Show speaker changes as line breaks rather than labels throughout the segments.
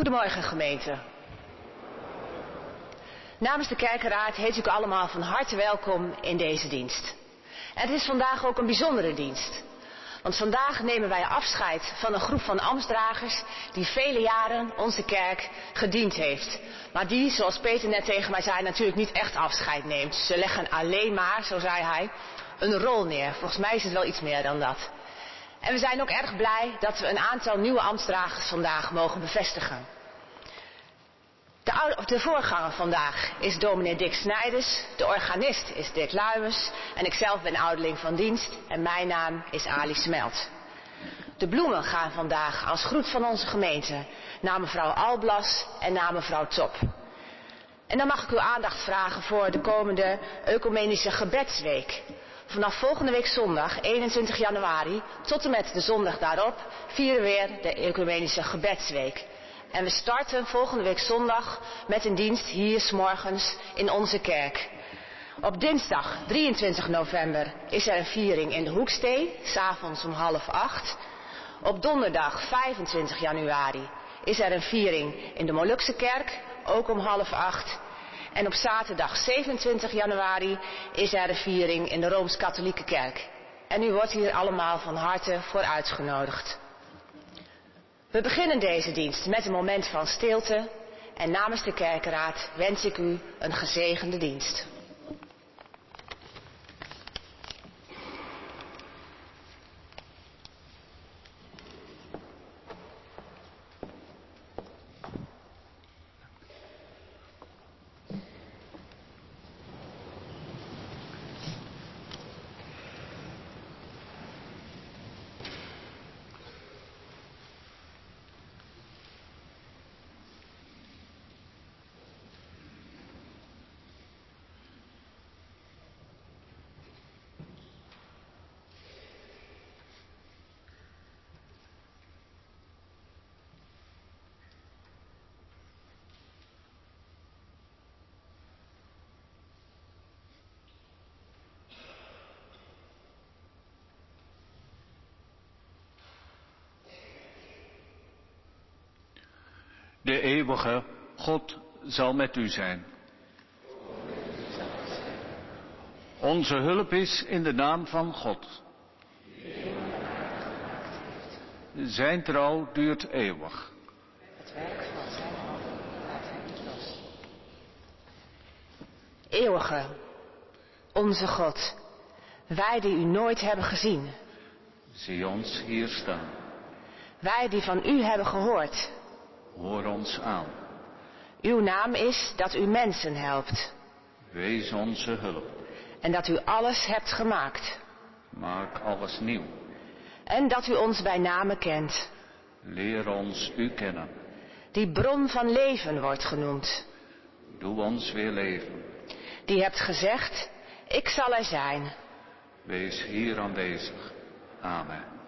Goedemorgen gemeente. Namens de kerkenraad heet ik u allemaal van harte welkom in deze dienst. En het is vandaag ook een bijzondere dienst. Want vandaag nemen wij afscheid van een groep van ambtsdragers die vele jaren onze kerk gediend heeft. Maar die, zoals Peter net tegen mij zei, natuurlijk niet echt afscheid neemt. Ze leggen alleen maar, zo zei hij, een rol neer. Volgens mij is het wel iets meer dan dat. En we zijn ook erg blij dat we een aantal nieuwe ambtsdragers vandaag mogen bevestigen. De, de, voorganger vandaag is dominee Dick Snijders, de organist is Dick Luimers en ikzelf ben ouderling van dienst en mijn naam is Ali Smelt. De bloemen gaan vandaag als groet van onze gemeente naar mevrouw Alblas en naar mevrouw Top. En dan mag ik uw aandacht vragen voor de komende ecumenische gebedsweek. Vanaf volgende week zondag, 21 januari, tot en met de zondag daarop, vieren we weer de ecumenische gebedsweek. En we starten volgende week zondag met een dienst hier s morgens in onze kerk. Op dinsdag 23 november is er een viering in de Hoekstee, s'avonds om half acht. Op donderdag 25 januari is er een viering in de Molukse kerk, ook om half acht. En op zaterdag 27 januari is er een viering in de Rooms-Katholieke kerk. En u wordt hier allemaal van harte voor uitgenodigd. We beginnen deze dienst met een moment van stilte en namens de kerkenraad wens ik u een gezegende dienst.
De eeuwige God zal met u zijn. Onze hulp is in de naam van God. Zijn trouw duurt eeuwig. Het werk van zijn handen laat hij niet los.
Eeuwige, onze God, wij die u nooit hebben gezien.
Zie ons hier staan.
Wij die van u hebben gehoord
Hoor ons aan.
Uw naam is dat u mensen helpt.
Wees onze hulp.
En dat u alles hebt gemaakt.
Maak alles nieuw.
En dat u ons bij name kent.
Leer ons u kennen.
Die bron van leven wordt genoemd.
Doe ons weer leven.
Die hebt gezegd, ik zal er zijn.
Wees hier aanwezig. Amen.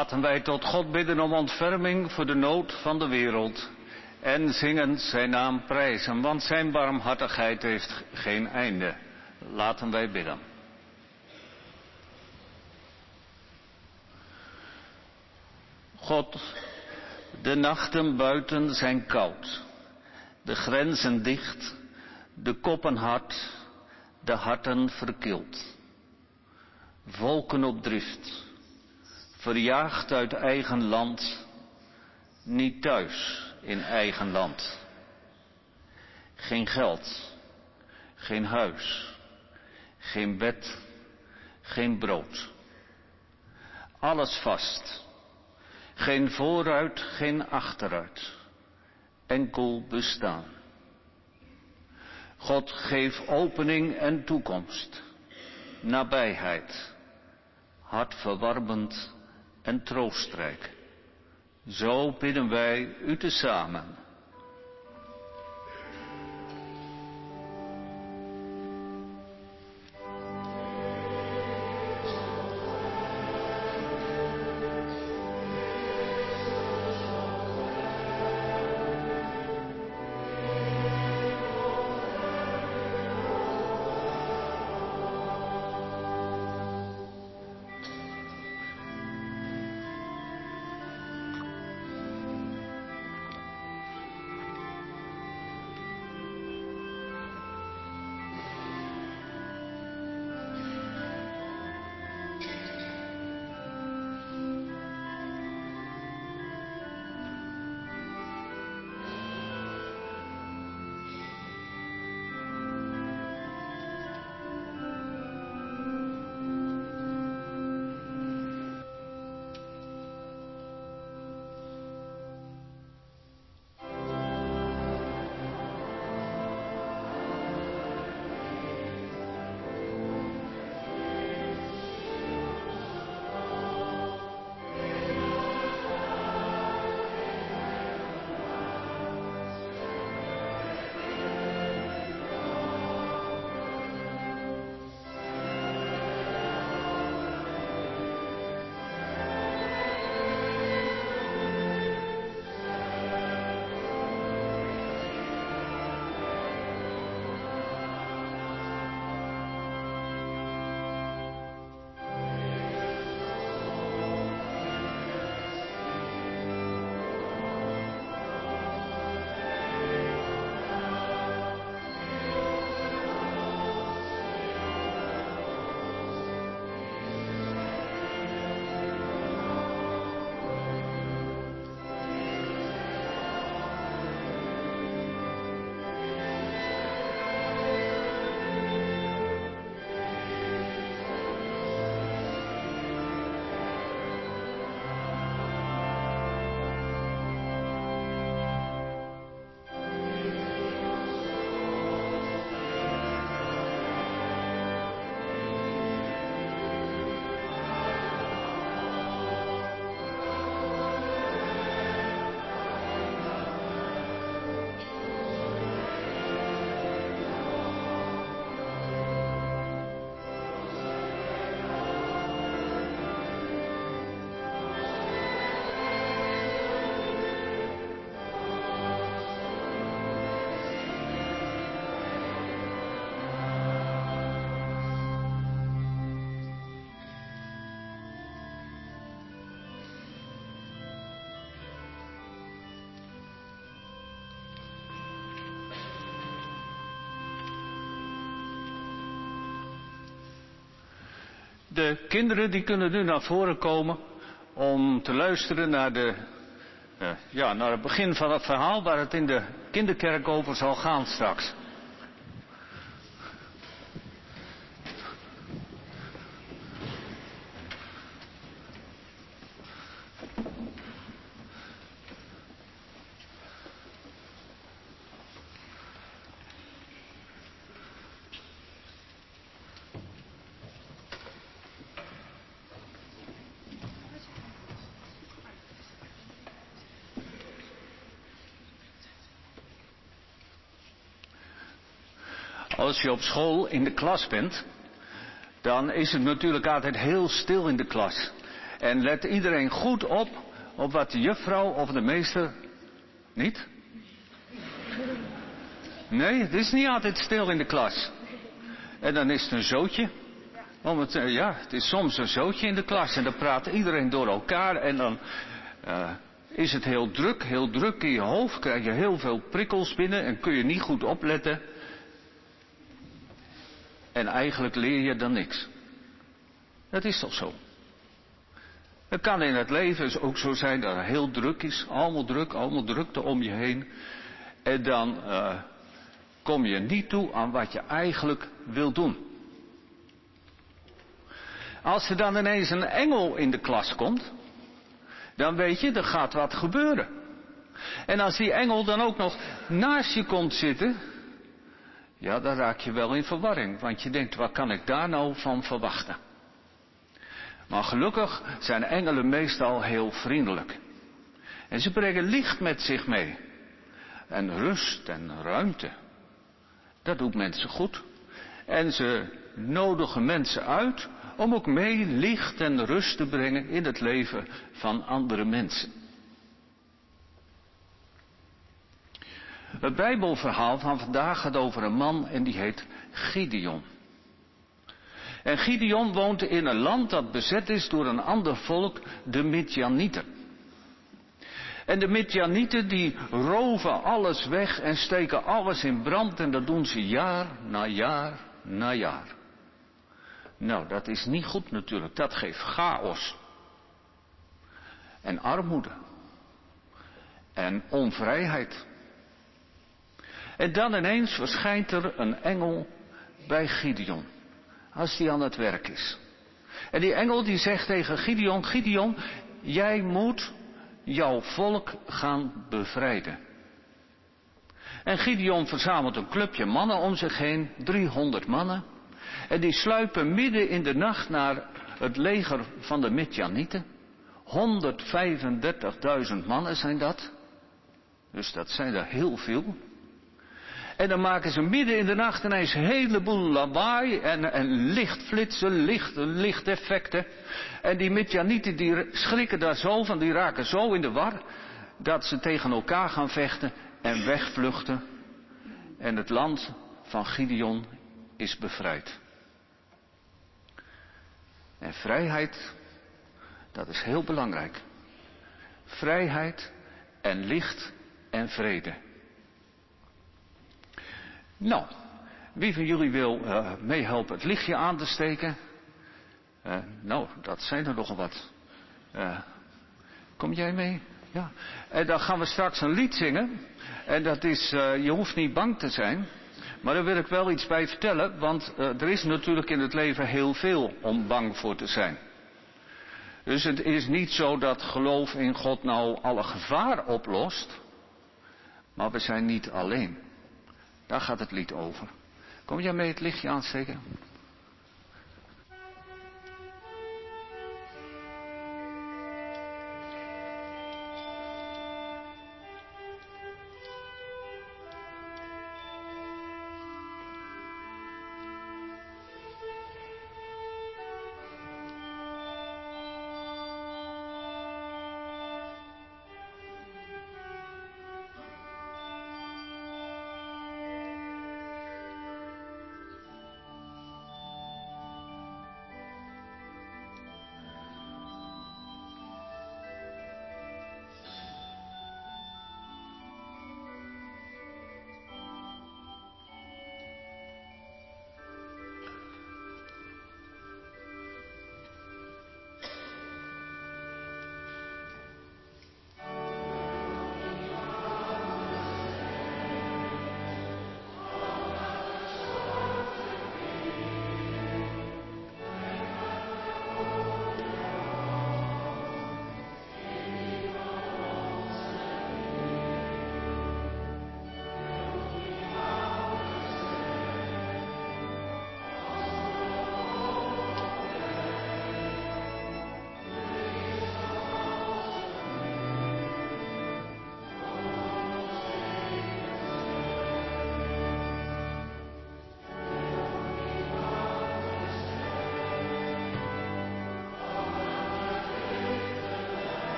Laten wij tot God bidden om ontferming voor de nood van de wereld en zingend zijn naam prijzen, want zijn barmhartigheid heeft geen einde. Laten wij bidden. God, de nachten buiten zijn koud, de grenzen dicht, de koppen hard, de harten verkild. Volken op drift, verjaagd uit eigen land, niet thuis in eigen land. Geen geld, geen huis, geen bed, geen brood. Alles vast, geen vooruit, geen achteruit, enkel bestaan. God geef opening en toekomst, nabijheid, hartverwarmend en troostrijk. Zo bidden wij u tezamen. De kinderen die kunnen nu naar voren komen om te luisteren naar, de, uh, ja, naar het begin van het verhaal waar het in de kinderkerk over zal gaan straks. Als je op school in de klas bent, dan is het natuurlijk altijd heel stil in de klas. En let iedereen goed op, op wat de juffrouw of de meester... Niet? Nee, het is niet altijd stil in de klas. En dan is het een zootje. Eh, ja, het is soms een zootje in de klas en dan praat iedereen door elkaar en dan uh, is het heel druk, heel druk in je hoofd, krijg je heel veel prikkels binnen en kun je niet goed opletten. En eigenlijk leer je dan niks. Dat is toch zo? Het kan in het leven ook zo zijn dat het heel druk is, allemaal druk, allemaal drukte om je heen. En dan uh, kom je niet toe aan wat je eigenlijk wil doen. Als er dan ineens een engel in de klas komt, dan weet je, er gaat wat gebeuren. En als die engel dan ook nog naast je komt zitten, ja, dan raak je wel in verwarring. Want je denkt, wat kan ik daar nou van verwachten? Maar gelukkig zijn engelen meestal heel vriendelijk. En ze brengen licht met zich mee. En rust en ruimte. Dat doet mensen goed. En ze nodigen mensen uit om ook mee licht en rust te brengen in het leven van andere mensen. Het Bijbelverhaal van vandaag gaat over een man en die heet Gideon. En Gideon woont in een land dat bezet is door een ander volk, de Midjanieten. En de Midjanieten die roven alles weg en steken alles in brand en dat doen ze jaar na jaar na jaar. Nou, dat is niet goed natuurlijk. Dat geeft chaos. En armoede. En onvrijheid. En dan ineens verschijnt er een engel bij Gideon. Als die aan het werk is. En die engel die zegt tegen Gideon, Gideon, jij moet jouw volk gaan bevrijden. En Gideon verzamelt een clubje mannen om zich heen, 300 mannen. En die sluipen midden in de nacht naar het leger van de Midjanieten. 135.000 mannen zijn dat. Dus dat zijn er heel veel. En dan maken ze midden in de nacht ineens een heleboel lawaai en, en lichtflitsen, licht, lichteffecten. En die Midjanieten die schrikken daar zo van, die raken zo in de war, dat ze tegen elkaar gaan vechten en wegvluchten. En het land van Gideon is bevrijd. En vrijheid, dat is heel belangrijk. Vrijheid en licht en vrede. Nou, wie van jullie wil uh, meehelpen het lichtje aan te steken? Uh, nou, dat zijn er nogal wat. Uh, kom jij mee? Ja. En dan gaan we straks een lied zingen. En dat is, je hoeft niet bang te zijn. Maar daar wil ik wel iets bij vertellen, want er is natuurlijk in het leven heel veel om bang voor te zijn. Dus het is niet zo dat geloof in God nou alle gevaar oplost, maar we zijn niet alleen. Daar gaat het lied over. Kom jij mee het lichtje aansteken?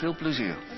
Veel plezier.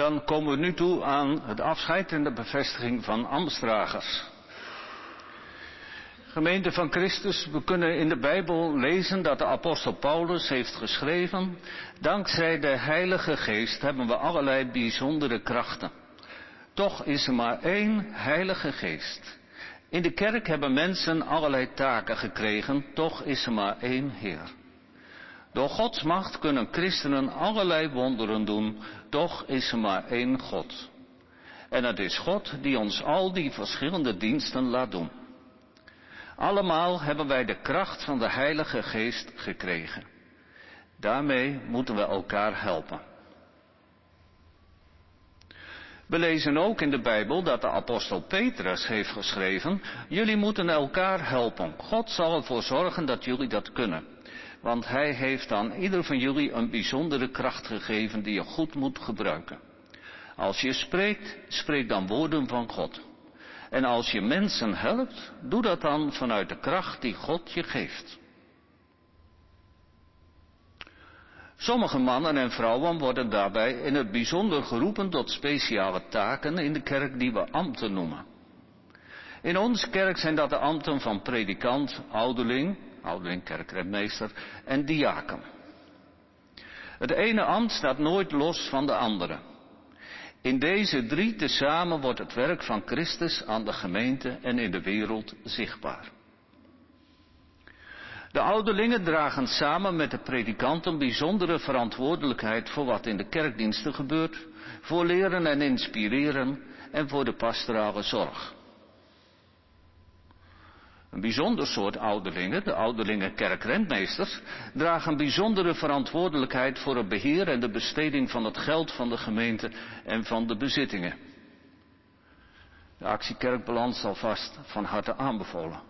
Dan komen we nu toe aan het afscheid en de bevestiging van ambtsdragers. Gemeente van Christus, we kunnen in de Bijbel lezen dat de apostel Paulus heeft geschreven, dankzij de Heilige Geest hebben we allerlei bijzondere krachten. Toch is er maar één Heilige Geest. In de kerk hebben mensen allerlei taken gekregen, toch is er maar één Heer. Door Gods macht kunnen christenen allerlei wonderen doen, toch is er maar één God. En het is God die ons al die verschillende diensten laat doen. Allemaal hebben wij de kracht van de Heilige Geest gekregen. Daarmee moeten we elkaar helpen. We lezen ook in de Bijbel dat de apostel Petrus heeft geschreven, jullie moeten elkaar helpen. God zal ervoor zorgen dat jullie dat kunnen want hij heeft aan ieder van jullie een bijzondere kracht gegeven die je goed moet gebruiken. Als je spreekt, spreek dan woorden van God. En als je mensen helpt, doe dat dan vanuit de kracht die God je geeft. Sommige mannen en vrouwen worden daarbij in het bijzonder geroepen tot speciale taken in de kerk die we ambten noemen. In onze kerk zijn dat de ambten van predikant, ouderling, ouderling, kerkrentmeester en diaken. Het ene ambt staat nooit los van de andere. In deze drie tezamen wordt het werk van Christus aan de gemeente en in de wereld zichtbaar. De ouderlingen dragen samen met de predikanten bijzondere verantwoordelijkheid voor wat in de kerkdiensten gebeurt, voor leren en inspireren en voor de pastorale zorg. Een bijzonder soort ouderlingen, de ouderlingen kerkrentmeesters, dragen bijzondere verantwoordelijkheid voor het beheer en de besteding van het geld van de gemeente en van de bezittingen. De actie Kerkbalans zal vast van harte aanbevolen.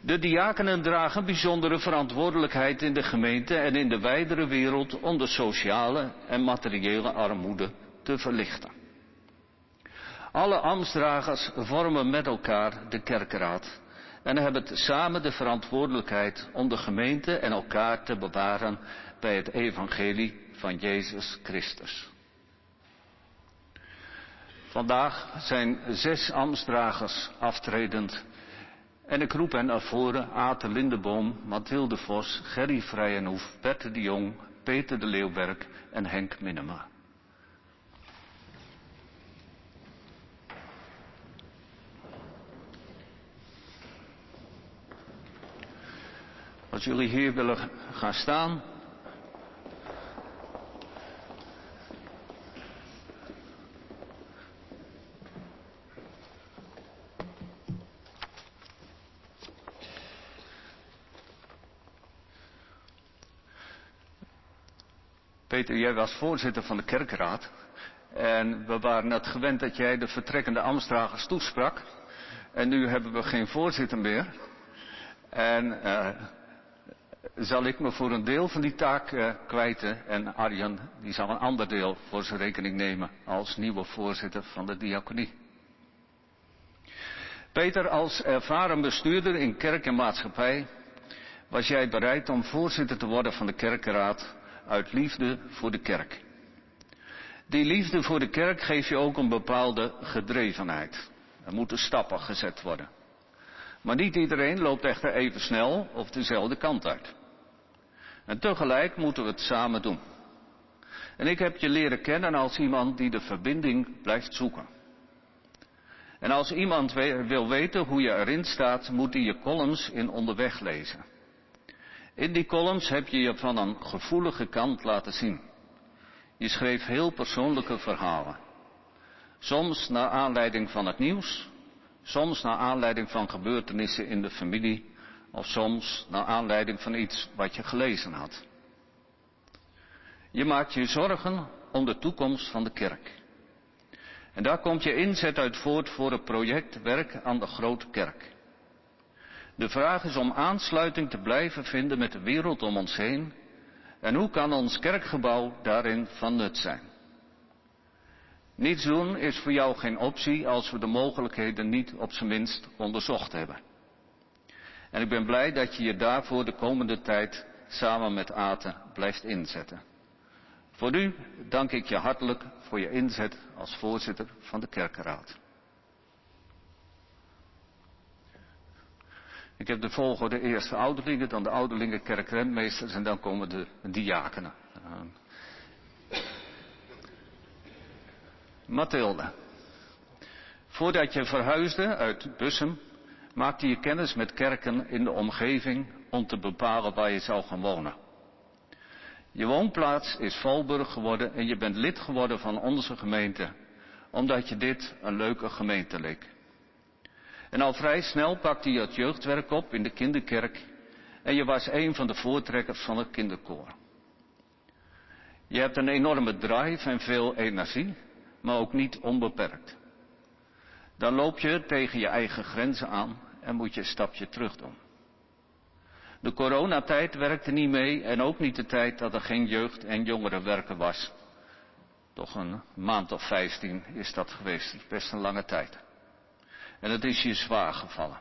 De diakenen dragen bijzondere verantwoordelijkheid in de gemeente en in de wijdere wereld om de sociale en materiële armoede te verlichten. Alle ambtsdragers vormen met elkaar de kerkraad en hebben samen de verantwoordelijkheid om de gemeente en elkaar te bewaren bij het evangelie van Jezus Christus. Vandaag zijn zes ambtsdragers aftredend en ik roep hen naar voren Aten Lindeboom, Mathilde Vos, Gerry Vrijenhoef, Bette de Jong, Peter de Leeuwberg en Henk Minema. Als jullie hier willen gaan staan. Peter, jij was voorzitter van de kerkraad. En we waren net gewend dat jij de vertrekkende ambtsdragers toesprak. En nu hebben we geen voorzitter meer. En uh, zal ik me voor een deel van die taak uh, kwijten en Arjan die zal een ander deel voor zijn rekening nemen als nieuwe voorzitter van de diaconie. Peter, als ervaren bestuurder in kerk en maatschappij, was jij bereid om voorzitter te worden van de kerkenraad uit liefde voor de kerk. Die liefde voor de kerk geeft je ook een bepaalde gedrevenheid. Er moeten stappen gezet worden. Maar niet iedereen loopt echter even snel of dezelfde kant uit. En tegelijk moeten we het samen doen. En ik heb je leren kennen als iemand die de verbinding blijft zoeken. En als iemand wil weten hoe je erin staat, moet hij je columns in onderweg lezen. In die columns heb je je van een gevoelige kant laten zien. Je schreef heel persoonlijke verhalen. Soms naar aanleiding van het nieuws, soms naar aanleiding van gebeurtenissen in de familie, of soms naar aanleiding van iets wat je gelezen had. Je maakt je zorgen om de toekomst van de kerk. En daar komt je inzet uit voort voor het project Werk aan de Grote Kerk. De vraag is om aansluiting te blijven vinden met de wereld om ons heen. En hoe kan ons kerkgebouw daarin van nut zijn? Niets doen is voor jou geen optie als we de mogelijkheden niet op zijn minst onderzocht hebben. En ik ben blij dat je je daarvoor de komende tijd samen met Aten blijft inzetten. Voor nu dank ik je hartelijk voor je inzet als voorzitter van de kerkenraad. Ik heb de volgorde eerste ouderlingen, dan de ouderlingen kerkrentmeesters en dan komen de diakenen. Mathilde. Voordat je verhuisde uit Bussum, maakte je kennis met kerken in de omgeving om te bepalen waar je zou gaan wonen. Je woonplaats is Valburg geworden en je bent lid geworden van onze gemeente, omdat je dit een leuke gemeente leek. En al vrij snel pakte je het jeugdwerk op in de kinderkerk en je was een van de voortrekkers van het kinderkoor. Je hebt een enorme drive en veel energie, maar ook niet onbeperkt. Dan loop je tegen je eigen grenzen aan en moet je een stapje terug doen. De coronatijd werkte niet mee en ook niet de tijd dat er geen jeugd- en jongerenwerken was. Toch een maand of vijftien is dat geweest, best een lange tijd. En het is je zwaar gevallen.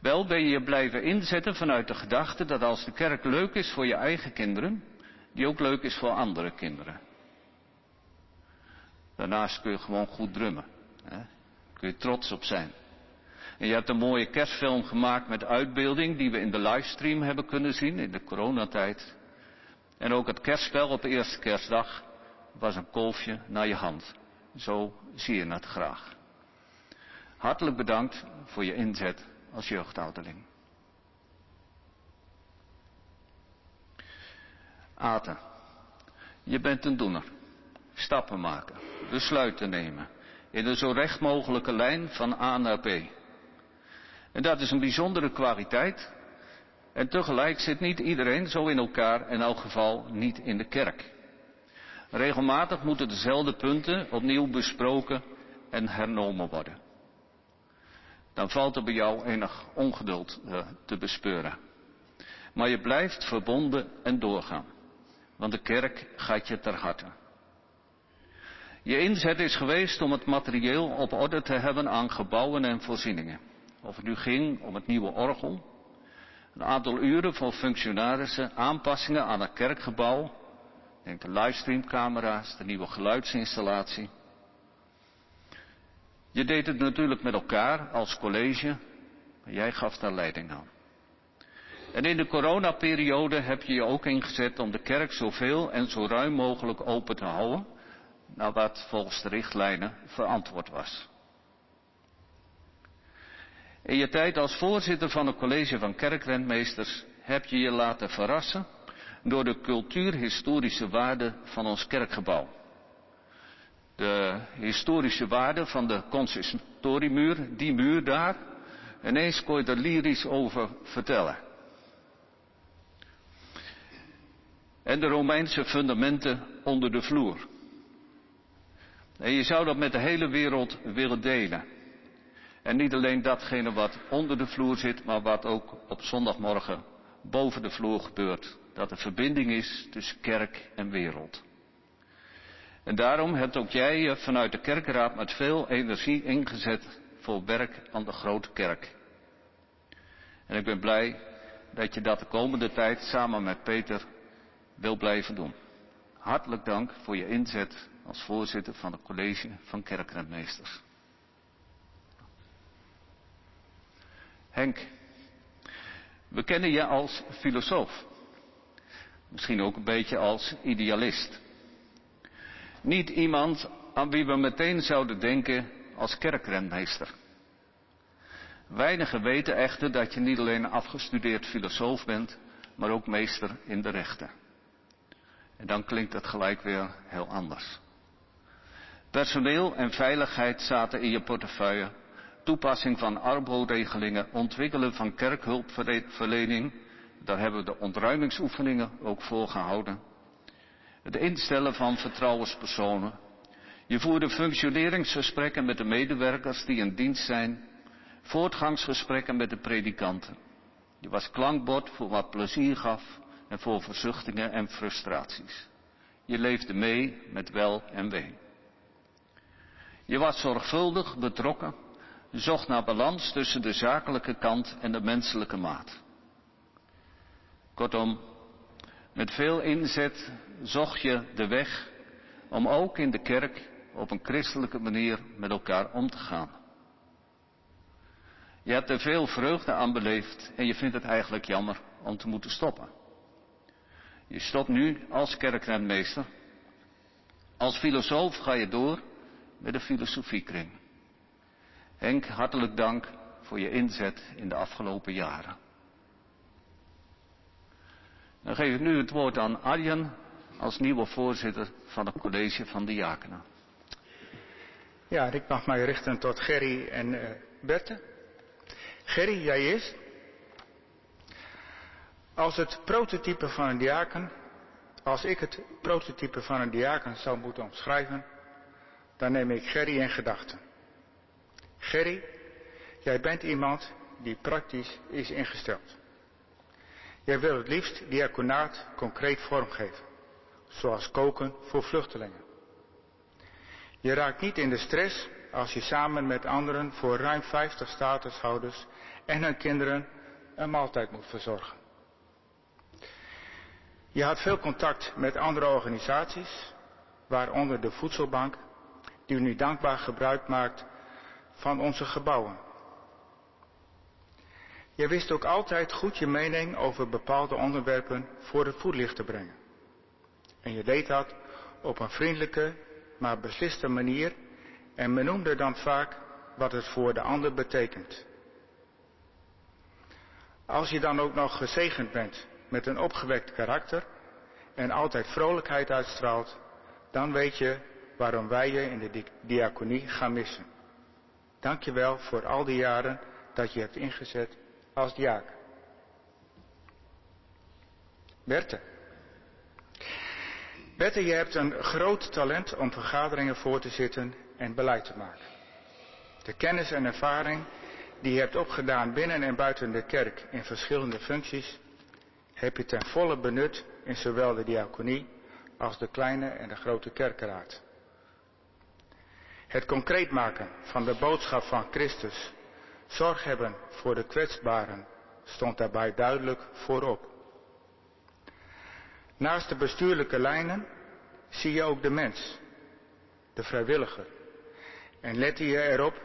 Wel ben je je blijven inzetten vanuit de gedachte dat als de kerk leuk is voor je eigen kinderen, die ook leuk is voor andere kinderen. Daarnaast kun je gewoon goed drummen. Hè? Kun je trots op zijn. En je hebt een mooie kerstfilm gemaakt met uitbeelding die we in de livestream hebben kunnen zien in de coronatijd. En ook het kerstspel op de eerste kerstdag was een kolfje naar je hand. Zo zie je het graag. Hartelijk bedankt voor je inzet als jeugdouderling. Aten, je bent een doener. Stappen maken, besluiten nemen. In een zo recht mogelijke lijn van A naar B. En dat is een bijzondere kwaliteit. En tegelijk zit niet iedereen zo in elkaar, in elk geval niet in de kerk. Regelmatig moeten dezelfde punten opnieuw besproken en hernomen worden. Dan valt er bij jou enig ongeduld uh, te bespeuren. Maar je blijft verbonden en doorgaan. Want de kerk gaat je ter harte. Je inzet is geweest om het materieel op orde te hebben aan gebouwen en voorzieningen. Of het nu ging om het nieuwe orgel, een aantal uren voor functionarissen, aanpassingen aan het kerkgebouw, denk de livestreamcamera's, de nieuwe geluidsinstallatie. Je deed het natuurlijk met elkaar als college, maar jij gaf daar leiding aan. En in de coronaperiode heb je je ook ingezet om de kerk zoveel en zo ruim mogelijk open te houden, naar wat volgens de richtlijnen verantwoord was. In je tijd als voorzitter van het college van kerkrentmeesters heb je je laten verrassen door de cultuurhistorische waarde van ons kerkgebouw. De historische waarde van de consistoriemuur, die muur daar, ineens kon je er lyrisch over vertellen. En de Romeinse fundamenten onder de vloer. Je zou dat met de hele wereld willen delen. En niet alleen datgene wat onder de vloer zit, maar wat ook op zondagmorgen boven de vloer gebeurt. Dat er verbinding is tussen kerk en wereld. En daarom hebt ook jij je vanuit de kerkraad met veel energie ingezet voor werk aan de grote kerk. En ik ben blij dat je dat de komende tijd samen met Peter wil blijven doen. Hartelijk dank voor je inzet als voorzitter van het college van kerkrentmeesters. Henk, we kennen je als filosoof. Misschien ook een beetje als idealist. Niet iemand aan wie we meteen zouden denken als kerkrentmeester. Weinigen weten echter dat je niet alleen een afgestudeerd filosoof bent, maar ook meester in de rechten. En dan klinkt het gelijk weer heel anders. Personeel en veiligheid zaten in je portefeuille. Toepassing van arbo-regelingen, ontwikkelen van kerkhulpverlening, daar hebben we de ontruimingsoefeningen ook voor gehouden. Het instellen van vertrouwenspersonen. Je voerde functioneringsgesprekken met de medewerkers die in dienst zijn. Voortgangsgesprekken met de predikanten. Je was klankbord voor wat plezier gaf en voor verzuchtingen en frustraties. Je leefde mee met wel en wee. Je was zorgvuldig betrokken, zocht naar balans tussen de zakelijke kant en de menselijke maat. Kortom, met veel inzet zocht je de weg om ook in de kerk op een christelijke manier met elkaar om te gaan. Je hebt er veel vreugde aan beleefd en je vindt het eigenlijk jammer om te moeten stoppen. Je stopt nu als kerkrentmeester. Als filosoof ga je door met de filosofiekring. Henk, hartelijk dank voor je inzet in de afgelopen jaren. Dan geef ik nu het woord aan Arjen als nieuwe voorzitter van het college van diakenen.
Ja, ik mag mij richten tot Gerry en uh, Berthe. Gerry, jij eerst. Als het prototype van een diaken, als ik het prototype van een diaken zou moeten omschrijven, dan neem ik Gerry in gedachten. Gerry, jij bent iemand die praktisch is ingesteld. Jij wil het liefst diaconaat concreet vormgeven, zoals koken voor vluchtelingen. Je raakt niet in de stress als je samen met anderen voor ruim 50 statushouders en hun kinderen een maaltijd moet verzorgen. Je had veel contact met andere organisaties, waaronder de Voedselbank, die nu dankbaar gebruik maakt van onze gebouwen. Je wist ook altijd goed je mening over bepaalde onderwerpen voor het voetlicht te brengen. En je deed dat op een vriendelijke, maar besliste manier en benoemde dan vaak wat het voor de ander betekent. Als je dan ook nog gezegend bent met een opgewekt karakter en altijd vrolijkheid uitstraalt, dan weet je waarom wij je in de diaconie gaan missen. Dank je wel voor al die jaren dat je hebt ingezet als diaak. Berthe. Berthe, je hebt een groot talent om vergaderingen voor te zitten en beleid te maken. De kennis en ervaring die je hebt opgedaan binnen en buiten de kerk in verschillende functies, heb je ten volle benut in zowel de diaconie als de kleine en de grote kerkenraad. Het concreet maken van de boodschap van Christus, zorg hebben voor de kwetsbaren, stond daarbij duidelijk voorop. Naast de bestuurlijke lijnen zie je ook de mens, de vrijwilliger. En lette je erop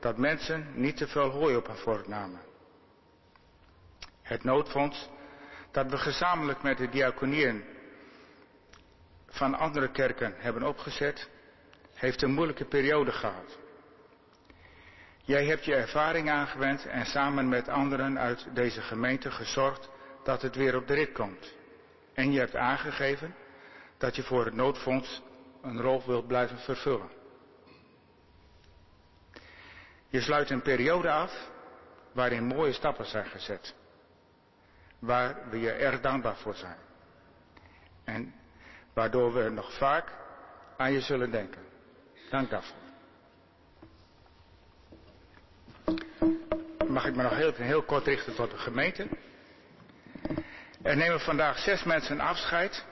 dat mensen niet te veel hooi op een vork namen. Het noodfonds dat we gezamenlijk met de diaconieën van andere kerken hebben opgezet, heeft een moeilijke periode gehad. Jij hebt je ervaring aangewend en samen met anderen uit deze gemeente gezorgd dat het weer op de rit komt. En je hebt aangegeven dat je voor het noodfonds een rol wilt blijven vervullen. Je sluit een periode af waarin mooie stappen zijn gezet. Waar we je erg dankbaar voor zijn. En waardoor we nog vaak aan je zullen denken. Dank daarvoor. Mag ik me nog heel, heel kort richten tot de gemeente. Er nemen vandaag zes mensen afscheid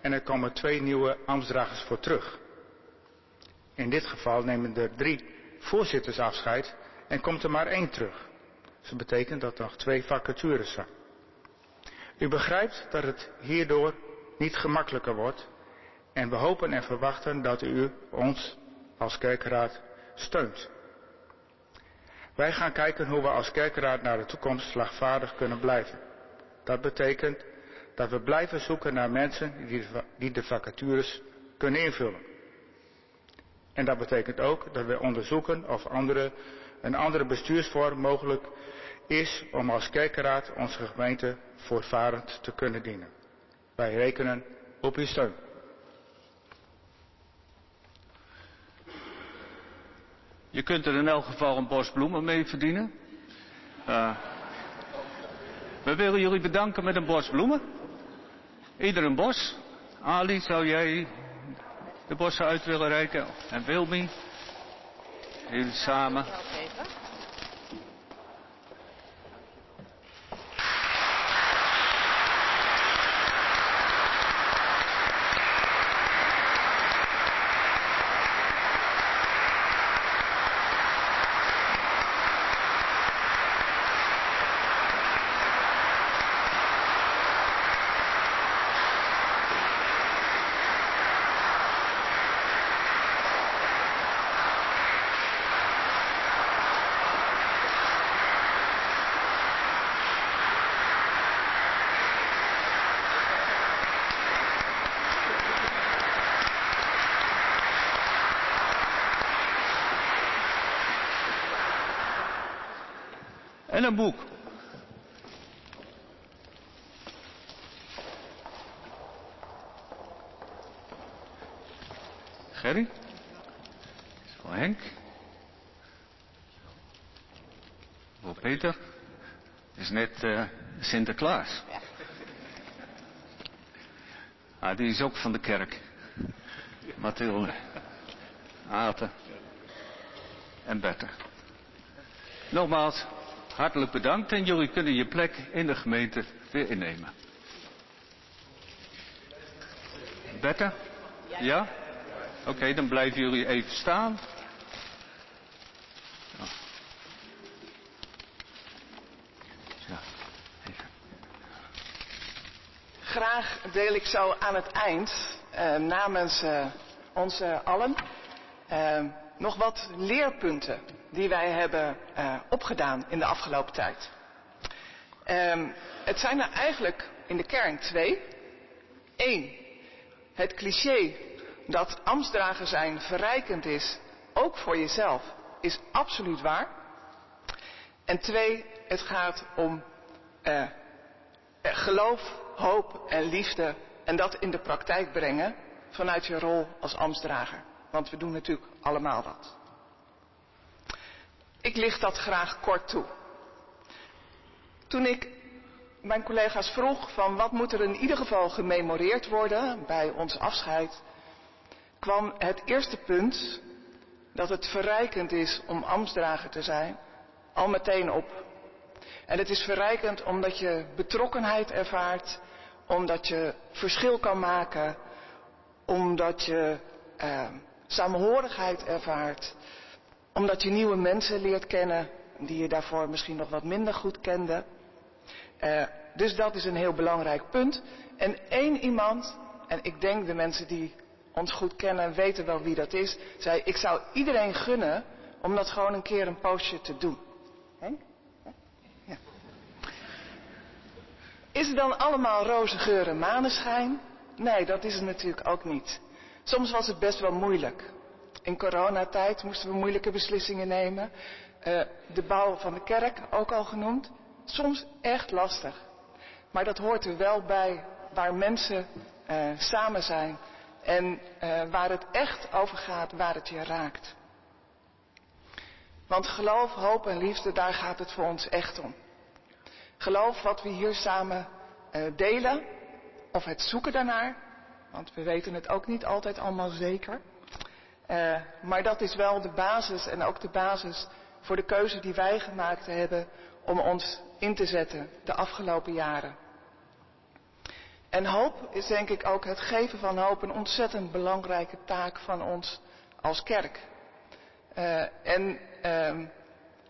en er komen twee nieuwe ambtsdragers voor terug. In dit geval nemen er drie voorzitters afscheid en komt er maar één terug. Dat betekent dat er nog twee vacatures zijn. U begrijpt dat het hierdoor niet gemakkelijker wordt en we hopen en verwachten dat u ons als kerkraad steunt. Wij gaan kijken hoe we als kerkraad naar de toekomst slagvaardig kunnen blijven. Dat betekent dat we blijven zoeken naar mensen die de vacatures kunnen invullen. En dat betekent ook dat we onderzoeken of andere, een andere bestuursvorm mogelijk is om als kerkenraad onze gemeente voortvarend te kunnen dienen. Wij rekenen op uw steun.
Je kunt er in elk geval een bos bloemen mee verdienen. Uh, we willen jullie bedanken met een bos bloemen. Ieder een bos. Ali, zou jij de bossen uit willen reiken? En Wilmi? Jullie samen. En een boek. Gerry? Zo Henk? Voor Peter? Is net uh, Sinterklaas. Ja. Ah, die is ook van de kerk. Mathilde. Aten. En Bette. Nogmaals, Hartelijk bedankt en jullie kunnen je plek in de gemeente weer innemen. Bette? Ja? Oké, dan blijven jullie even staan.
Graag deel ik zo aan het eind eh, namens uh, ons allen uh, nog wat leerpunten die wij hebben uh, opgedaan in de afgelopen tijd. Um, het zijn er eigenlijk in de kern twee. Eén, het cliché dat ambtsdrager zijn verrijkend is, ook voor jezelf, is absoluut waar. En twee, het gaat om uh, geloof, hoop en liefde en dat in de praktijk brengen vanuit je rol als ambtsdrager. Want we doen natuurlijk allemaal wat. Ik licht dat graag kort toe. Toen ik mijn collega's vroeg van wat moet er in ieder geval gememoreerd worden bij ons afscheid, kwam het eerste punt dat het verrijkend is om ambtsdrager te zijn, al meteen op. En het is verrijkend omdat je betrokkenheid ervaart, omdat je verschil kan maken, omdat je eh, samenhorigheid ervaart, omdat je nieuwe mensen leert kennen die je daarvoor misschien nog wat minder goed kende. Uh, dus dat is een heel belangrijk punt. En één iemand, en ik denk de mensen die ons goed kennen weten wel wie dat is, zei ik zou iedereen gunnen om dat gewoon een keer een poosje te doen. Ja. Is het dan allemaal roze geur en maneschijn? Nee, dat is het natuurlijk ook niet. Soms was het best wel moeilijk. In coronatijd moesten we moeilijke beslissingen nemen. Uh, de bouw van de kerk, ook al genoemd. Soms echt lastig. Maar dat hoort er wel bij waar mensen uh, samen zijn. En uh, waar het echt over gaat, waar het je raakt. Want geloof, hoop en liefde, daar gaat het voor ons echt om. Geloof wat we hier samen delen, of het zoeken daarnaar, want we weten het ook niet altijd allemaal zeker. Uh, maar dat is wel de basis en ook de basis voor de keuze die wij gemaakt hebben om ons in te zetten de afgelopen jaren. En hoop is denk ik ook het geven van hoop een ontzettend belangrijke taak van ons als kerk. Uh, en uh,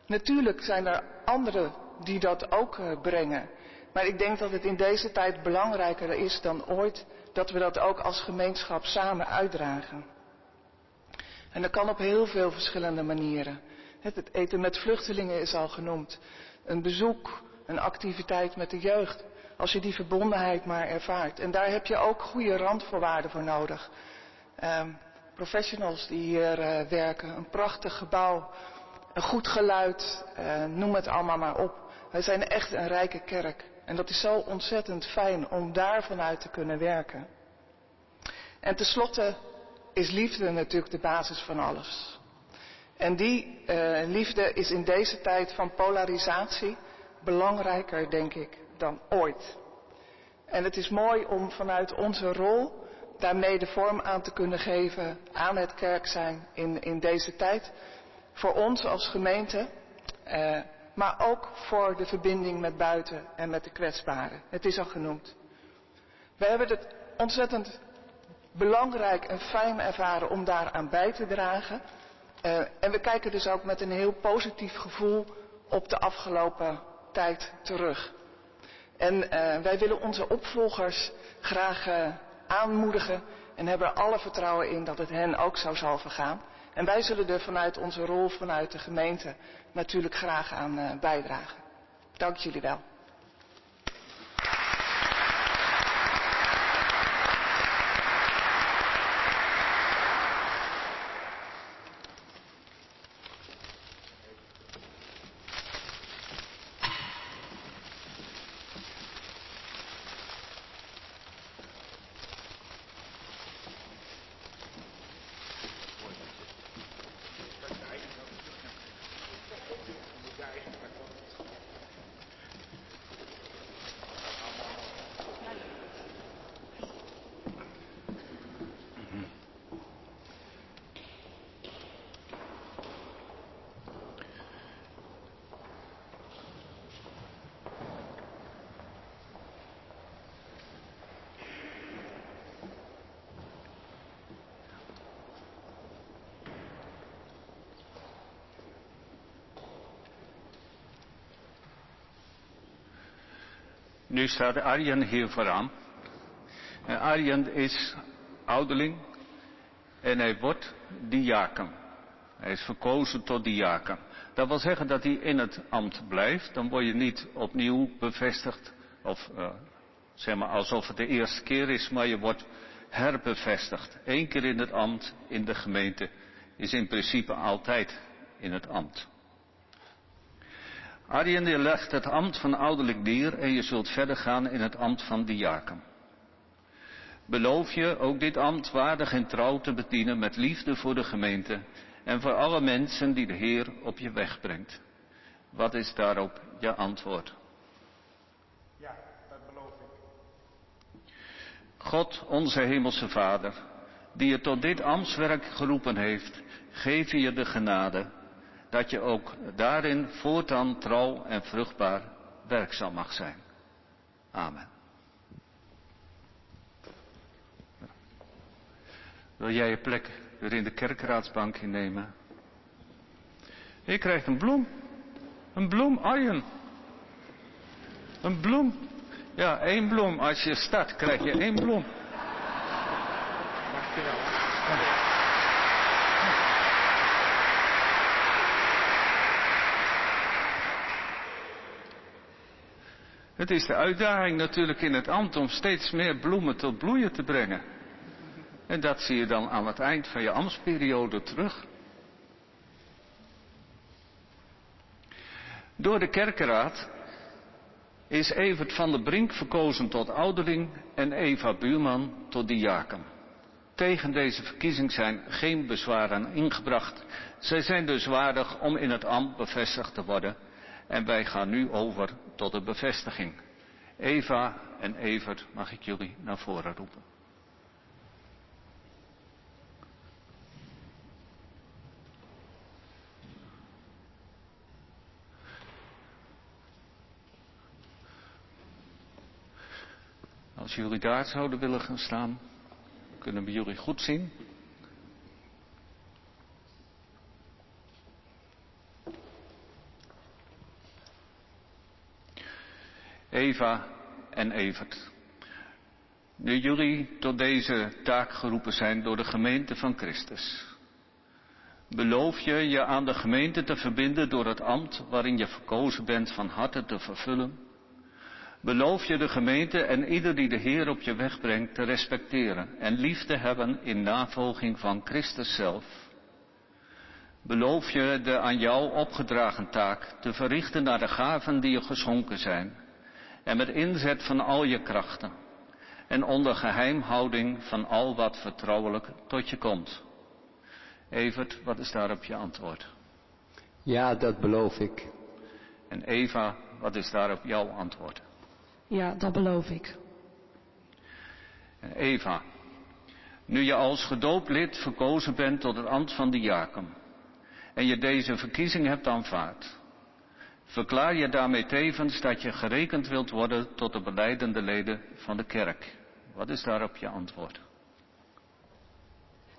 natuurlijk zijn er anderen die dat ook uh, brengen. Maar ik denk dat het in deze tijd belangrijker is dan ooit dat we dat ook als gemeenschap samen uitdragen. En dat kan op heel veel verschillende manieren. Het eten met vluchtelingen is al genoemd. Een bezoek, een activiteit met de jeugd. Als je die verbondenheid maar ervaart. En daar heb je ook goede randvoorwaarden voor nodig. Um, professionals die hier uh, werken, een prachtig gebouw, een goed geluid, uh, noem het allemaal maar op. Wij zijn echt een rijke kerk. En dat is zo ontzettend fijn om daar vanuit te kunnen werken. En tenslotte is liefde natuurlijk de basis van alles. En die uh, liefde is in deze tijd van polarisatie belangrijker, denk ik, dan ooit. En het is mooi om vanuit onze rol daarmee de vorm aan te kunnen geven aan het kerk zijn in, in deze tijd. Voor ons als gemeente, uh, maar ook voor de verbinding met buiten en met de kwetsbaren. Het is al genoemd. We hebben het ontzettend belangrijk en fijn ervaren om daaraan bij te dragen. Uh, en we kijken dus ook met een heel positief gevoel op de afgelopen tijd terug. En uh, wij willen onze opvolgers graag uh, aanmoedigen en hebben alle vertrouwen in dat het hen ook zo zal vergaan. En wij zullen er vanuit onze rol, vanuit de gemeente, natuurlijk graag aan bijdragen. Dank jullie wel.
Nu staat Arjen hier vooraan. En Arjen is ouderling en hij wordt diaken. Hij is verkozen tot diaken. Dat wil zeggen dat hij in het ambt blijft. Dan word je niet opnieuw bevestigd. Of uh, zeg maar alsof het de eerste keer is, maar je wordt herbevestigd. Eén keer in het ambt in de gemeente is in principe altijd in het ambt. Arjen, je legt het ambt van ouderlijk dier en je zult verder gaan in het ambt van diaken. Beloof je ook dit ambt waardig en trouw te bedienen met liefde voor de gemeente en voor alle mensen die de Heer op je weg brengt. Wat is daarop je antwoord?
Ja, dat beloof ik.
God, onze hemelse Vader, die je tot dit ambtswerk geroepen heeft, geef je de genade dat je ook daarin voortaan trouw en vruchtbaar werkzaam mag zijn. Amen. Wil jij je plek weer in de kerkraadsbank innemen? Je krijgt een bloem. Een bloem, Arjen. Een bloem. Ja, één bloem. Als je start, krijg je één bloem. Het is de uitdaging natuurlijk in het ambt om steeds meer bloemen tot bloeien te brengen. En dat zie je dan aan het eind van je ambtsperiode terug. Door de kerkenraad is Evert van der Brink verkozen tot ouderling en Eva Buurman tot diaken. Tegen deze verkiezing zijn geen bezwaren ingebracht. Zij zijn dus waardig om in het ambt bevestigd te worden en wij gaan nu over tot de bevestiging. Eva en Evert mag ik jullie naar voren roepen. Als jullie daar zouden willen gaan staan, kunnen we jullie goed zien. Eva en Evert. Nu jullie tot deze taak geroepen zijn door de gemeente van Christus. Beloof je je aan de gemeente te verbinden door het ambt waarin je verkozen bent van harte te vervullen. Beloof je de gemeente en ieder die de Heer op je weg brengt te respecteren en lief te hebben in navolging van Christus zelf. Beloof je de aan jou opgedragen taak te verrichten naar de gaven die je geschonken zijn en met inzet van al je krachten en onder geheimhouding van al wat vertrouwelijk tot je komt. Evert, wat is daarop je antwoord?
Ja, dat beloof ik.
En Eva, wat is daarop jouw antwoord?
Ja, dat beloof ik.
En Eva, nu je als gedoopt lid verkozen bent tot het ambt van diaken en je deze verkiezing hebt aanvaard, verklaar je daarmee tevens dat je gerekend wilt worden tot de beleidende leden van de kerk. Wat is daarop je antwoord?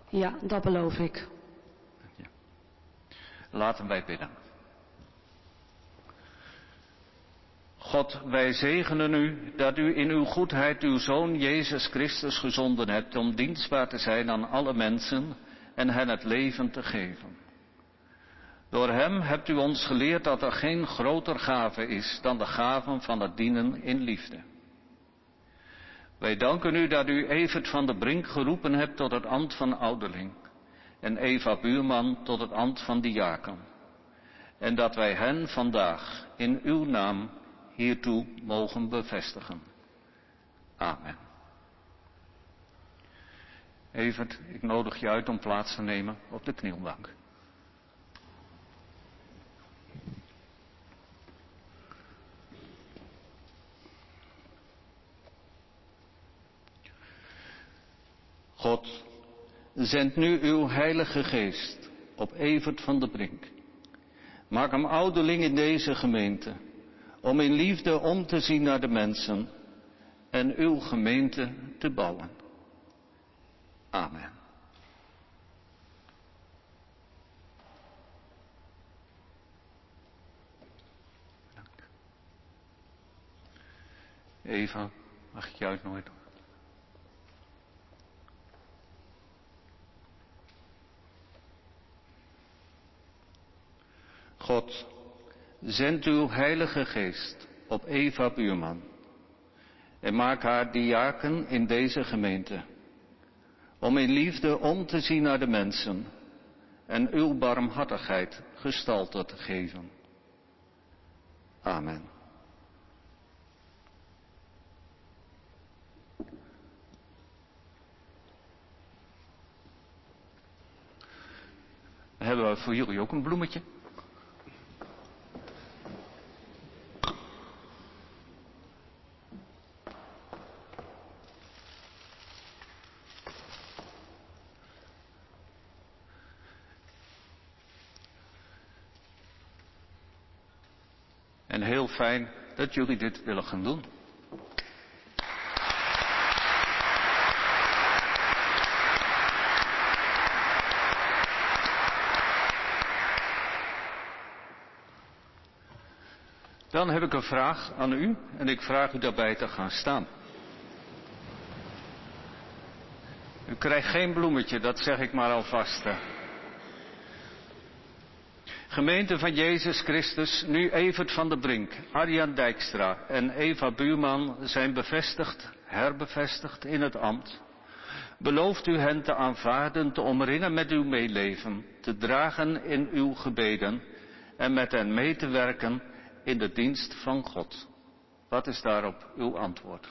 Ja, dat beloof ik.
Laten wij bidden. God, wij zegenen u dat u in uw goedheid uw Zoon Jezus Christus gezonden hebt om dienstbaar te zijn aan alle mensen en hen het leven te geven. Door hem hebt u ons geleerd dat er geen groter gave is dan de gaven van het dienen in liefde. Wij danken u dat u Evert van de Brink geroepen hebt tot het ambt van ouderling en Eva Buurman tot het ambt van diaken. En dat wij hen vandaag in uw naam hiertoe mogen bevestigen. Amen. Evert, ik nodig je uit om plaats te nemen op de knielbank. God, zend nu uw heilige geest op Evert van de Brink. Maak hem ouderling in deze gemeente, om in liefde om te zien naar de mensen en uw gemeente te bouwen. Amen. Eva, mag ik je uitnodigen? God, zend uw heilige geest op Eva Buurman en maak haar diaken in deze gemeente, om in liefde om te zien naar de mensen en uw barmhartigheid gestalte te geven. Amen. Hebben we voor jullie ook een bloemetje. En heel fijn dat jullie dit willen gaan doen. Dan heb ik een vraag aan u en ik vraag u daarbij te gaan staan. U krijgt geen bloemetje, dat zeg ik maar alvast. Gemeente van Jezus Christus, nu Evert van der Brink, Arjan Dijkstra en Eva Buurman zijn bevestigd, herbevestigd in het ambt. Belooft u hen te aanvaarden, te omringen met uw meeleven, te dragen in uw gebeden en met hen mee te werken in de dienst van God. Wat is daarop uw antwoord?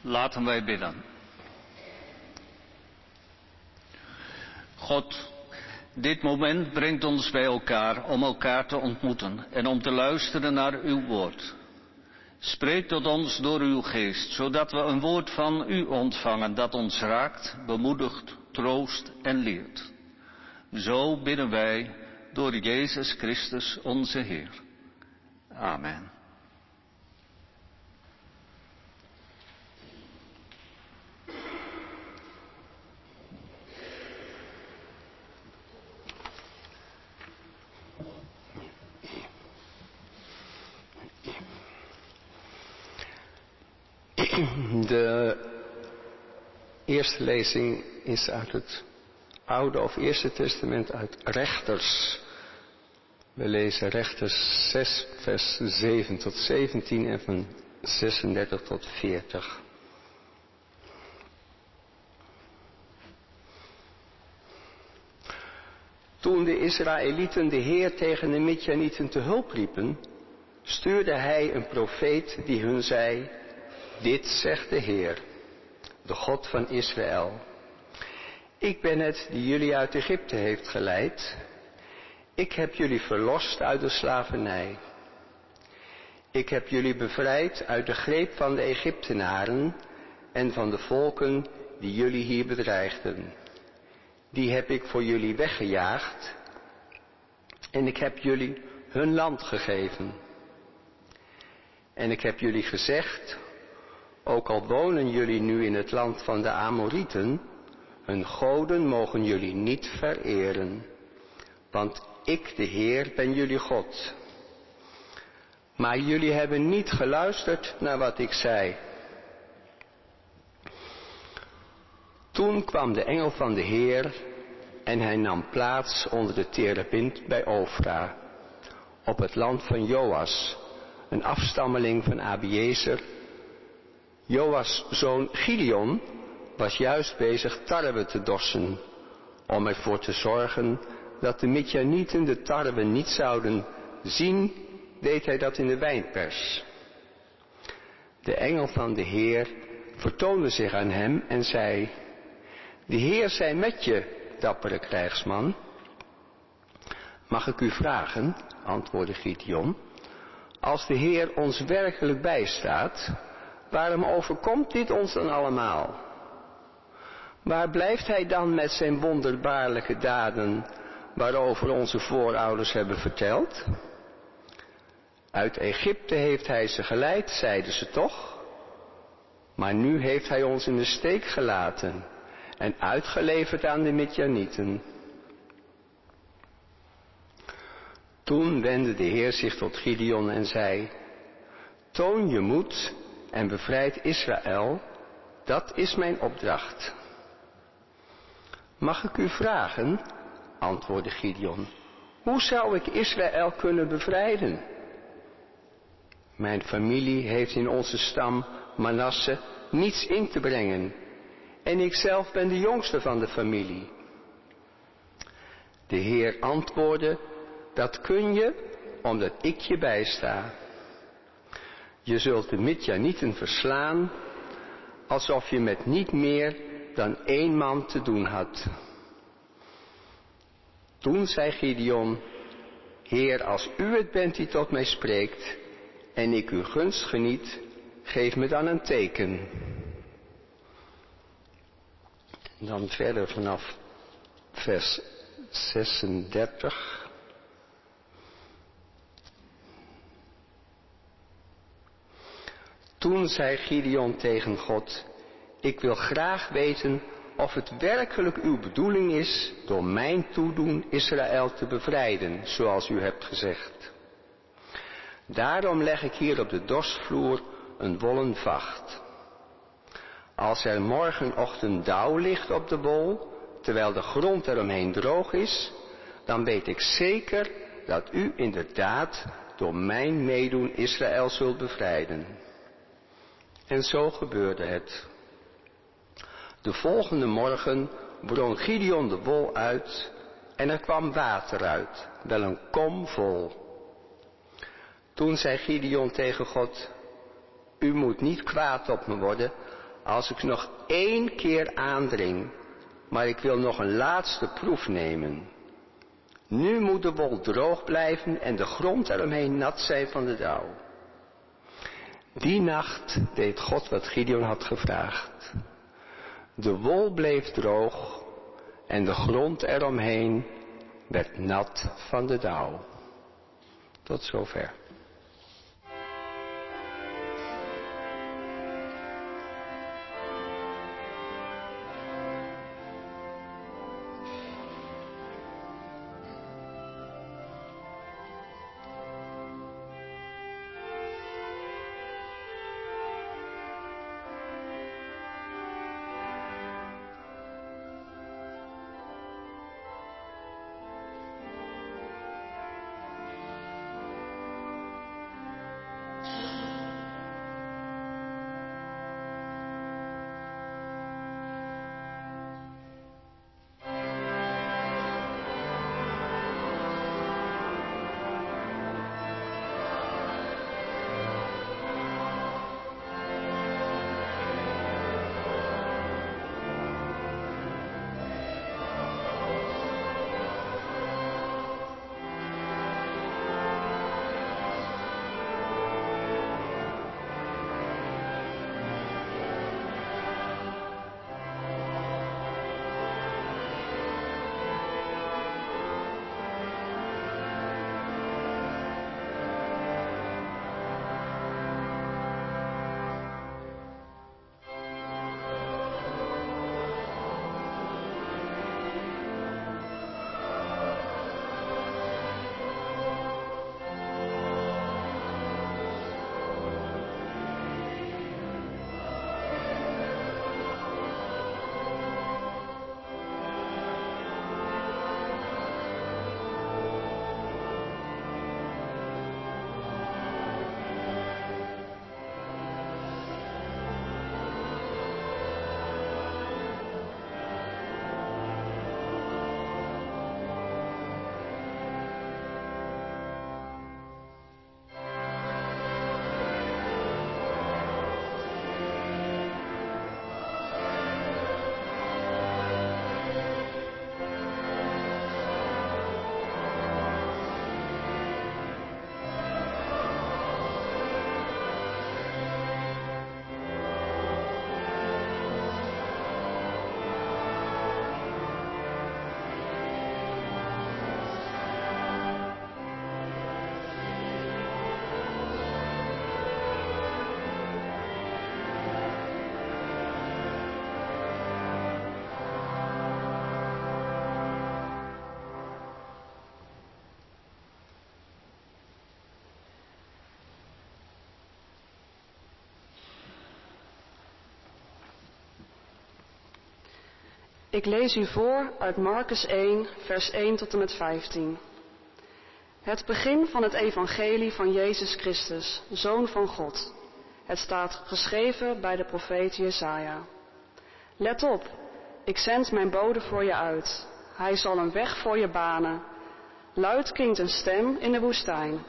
Laten wij bidden. God, dit moment brengt ons bij elkaar om elkaar te ontmoeten en om te luisteren naar uw woord. Spreek tot ons door uw geest, zodat we een woord van u ontvangen dat ons raakt, bemoedigt, troost en leert. Zo bidden wij door Jezus Christus onze Heer. Amen.
De eerste lezing is uit het Oude of Eerste Testament uit Rechters. We lezen Rechters 6, vers 7 tot 17 en van 36 tot 40. Toen de Israëlieten de Heer tegen de Midjanieten te hulp riepen, stuurde hij een profeet die hun zei, dit zegt de Heer, de God van Israël. Ik ben het die jullie uit Egypte heeft geleid. Ik heb jullie verlost uit de slavernij. Ik heb jullie bevrijd uit de greep van de Egyptenaren en van de volken die jullie hier bedreigden. Die heb ik voor jullie weggejaagd en ik heb jullie hun land gegeven. En ik heb jullie gezegd, ook al wonen jullie nu in het land van de Amorieten, hun goden mogen jullie niet vereren, want ik, de Heer, ben jullie God. Maar jullie hebben niet geluisterd naar wat ik zei. Toen kwam de engel van de Heer en hij nam plaats onder de terebint bij Ofra, op het land van Joas, een afstammeling van Abiezer. Joas' zoon Gideon was juist bezig tarwe te dorsen, om ervoor te zorgen dat de Midjanieten de tarwe niet zouden zien, deed hij dat in de wijnpers. De engel van de Heer vertoonde zich aan hem en zei, de Heer zij met je, dappere krijgsman. Mag ik u vragen, antwoordde Gideon, als de Heer ons werkelijk bijstaat, waarom overkomt dit ons dan allemaal? Waar blijft hij dan met zijn wonderbaarlijke daden waarover onze voorouders hebben verteld? Uit Egypte heeft hij ze geleid, zeiden ze toch? Maar nu heeft hij ons in de steek gelaten en uitgeleverd aan de Midjanieten. Toen wendde de Heer zich tot Gideon en zei, Toon je moed en bevrijd Israël, dat is mijn opdracht. Mag ik u vragen, antwoordde Gideon, hoe zou ik Israël kunnen bevrijden? Mijn familie heeft in onze stam Manasse niets in te brengen en ik zelf ben de jongste van de familie. De Heer antwoordde, dat kun je omdat ik je bijsta. Je zult de Midjanieten verslaan alsof je met niet meer dan één man te doen had. Toen zei Gideon, Heer, als u het bent die tot mij spreekt en ik uw gunst geniet, geef me dan een teken. Dan verder vanaf vers 36. Toen zei Gideon tegen God, ik wil graag weten of het werkelijk uw bedoeling is door mijn toedoen Israël te bevrijden, zoals u hebt gezegd. Daarom leg ik hier op de dorsvloer een wollen vacht. Als er morgenochtend dauw ligt op de wol, terwijl de grond eromheen droog is, dan weet ik zeker dat u inderdaad door mijn meedoen Israël zult bevrijden. En zo gebeurde het. De volgende morgen brong Gideon de wol uit en er kwam water uit, wel een kom vol. Toen zei Gideon tegen God, u moet niet kwaad op me worden als ik nog één keer aandring, maar ik wil nog een laatste proef nemen. Nu moet de wol droog blijven en de grond eromheen nat zijn van de dauw. Die nacht deed God wat Gideon had gevraagd. De wol bleef droog en de grond eromheen werd nat van de dauw. Tot zover.
Ik lees u voor uit Marcus 1, vers 1 tot en met 15. Het begin van het evangelie van Jezus Christus, Zoon van God. Het staat geschreven bij de profeet Jesaja. Let op, ik zend mijn bode voor je uit. Hij zal een weg voor je banen. Luid klinkt een stem in de woestijn.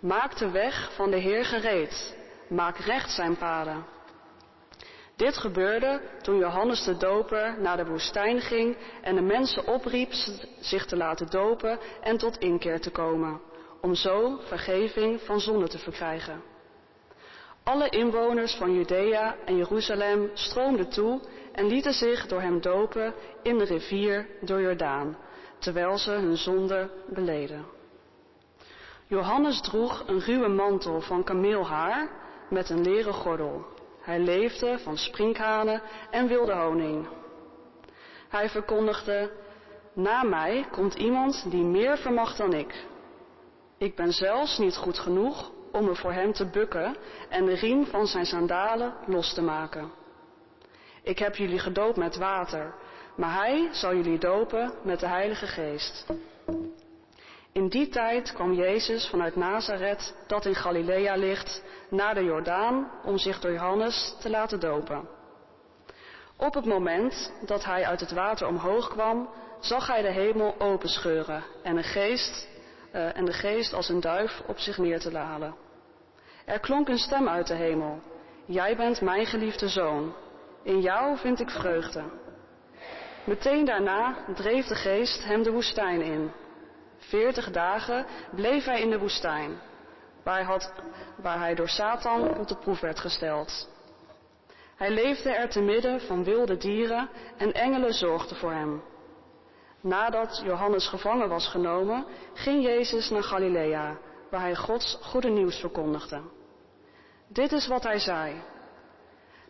Maak de weg van de Heer gereed. Maak recht zijn paden. Dit gebeurde toen Johannes de Doper naar de woestijn ging en de mensen opriep zich te laten dopen en tot inkeer te komen, om zo vergeving van zonde te verkrijgen. Alle inwoners van Judea en Jeruzalem stroomden toe en lieten zich door hem dopen in de rivier door Jordaan, terwijl ze hun zonde beleden. Johannes droeg een ruwe mantel van kameelhaar met een leren gordel hij leefde van sprinkhanen en wilde honing. Hij verkondigde, na mij komt iemand die meer vermag dan ik. Ik ben zelfs niet goed genoeg om me voor hem te bukken en de riem van zijn sandalen los te maken. Ik heb jullie gedoopt met water, maar hij zal jullie dopen met de Heilige Geest. In die tijd kwam Jezus vanuit Nazareth, dat in Galilea ligt, naar de Jordaan om zich door Johannes te laten dopen. Op het moment dat hij uit het water omhoog kwam, zag hij de hemel openscheuren en, geest, uh, en de geest als een duif op zich neer te halen. Er klonk een stem uit de hemel. Jij bent mijn geliefde zoon, In jou vind ik vreugde. Meteen daarna dreef de geest hem de woestijn in. Veertig dagen bleef hij in de woestijn, waar hij, door Satan op de proef werd gesteld. Hij leefde er te midden van wilde dieren en engelen zorgden voor hem. Nadat Johannes gevangen was genomen, ging Jezus naar Galilea, waar hij Gods goede nieuws verkondigde. Dit is wat hij zei.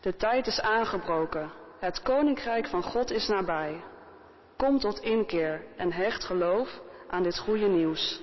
De tijd is aangebroken. Het koninkrijk van God is nabij. Kom tot inkeer en hecht geloof aan dit goede nieuws.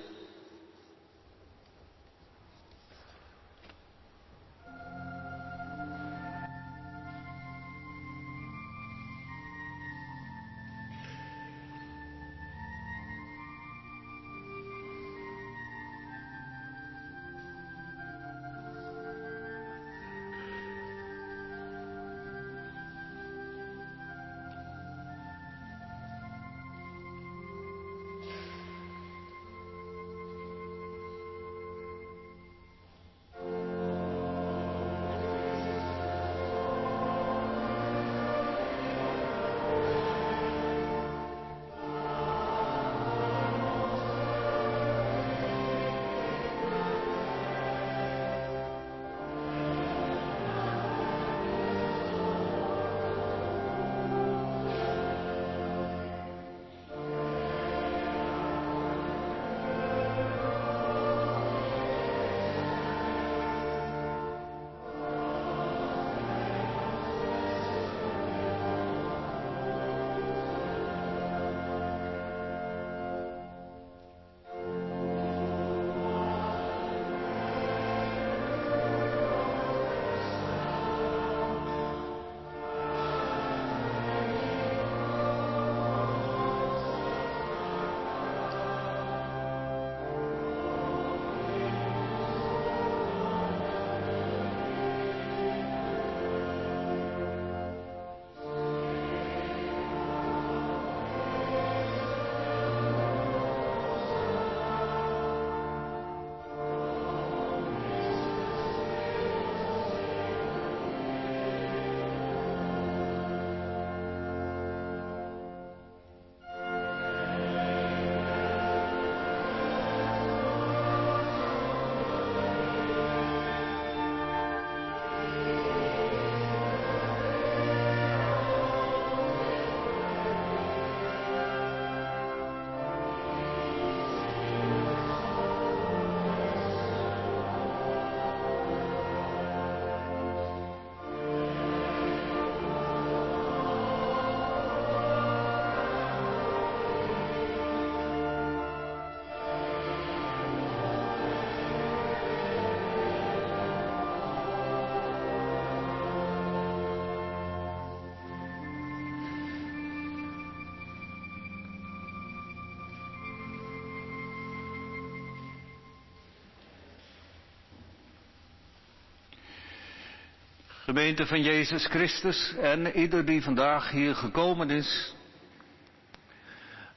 Gemeente van Jezus Christus en ieder die vandaag hier gekomen is.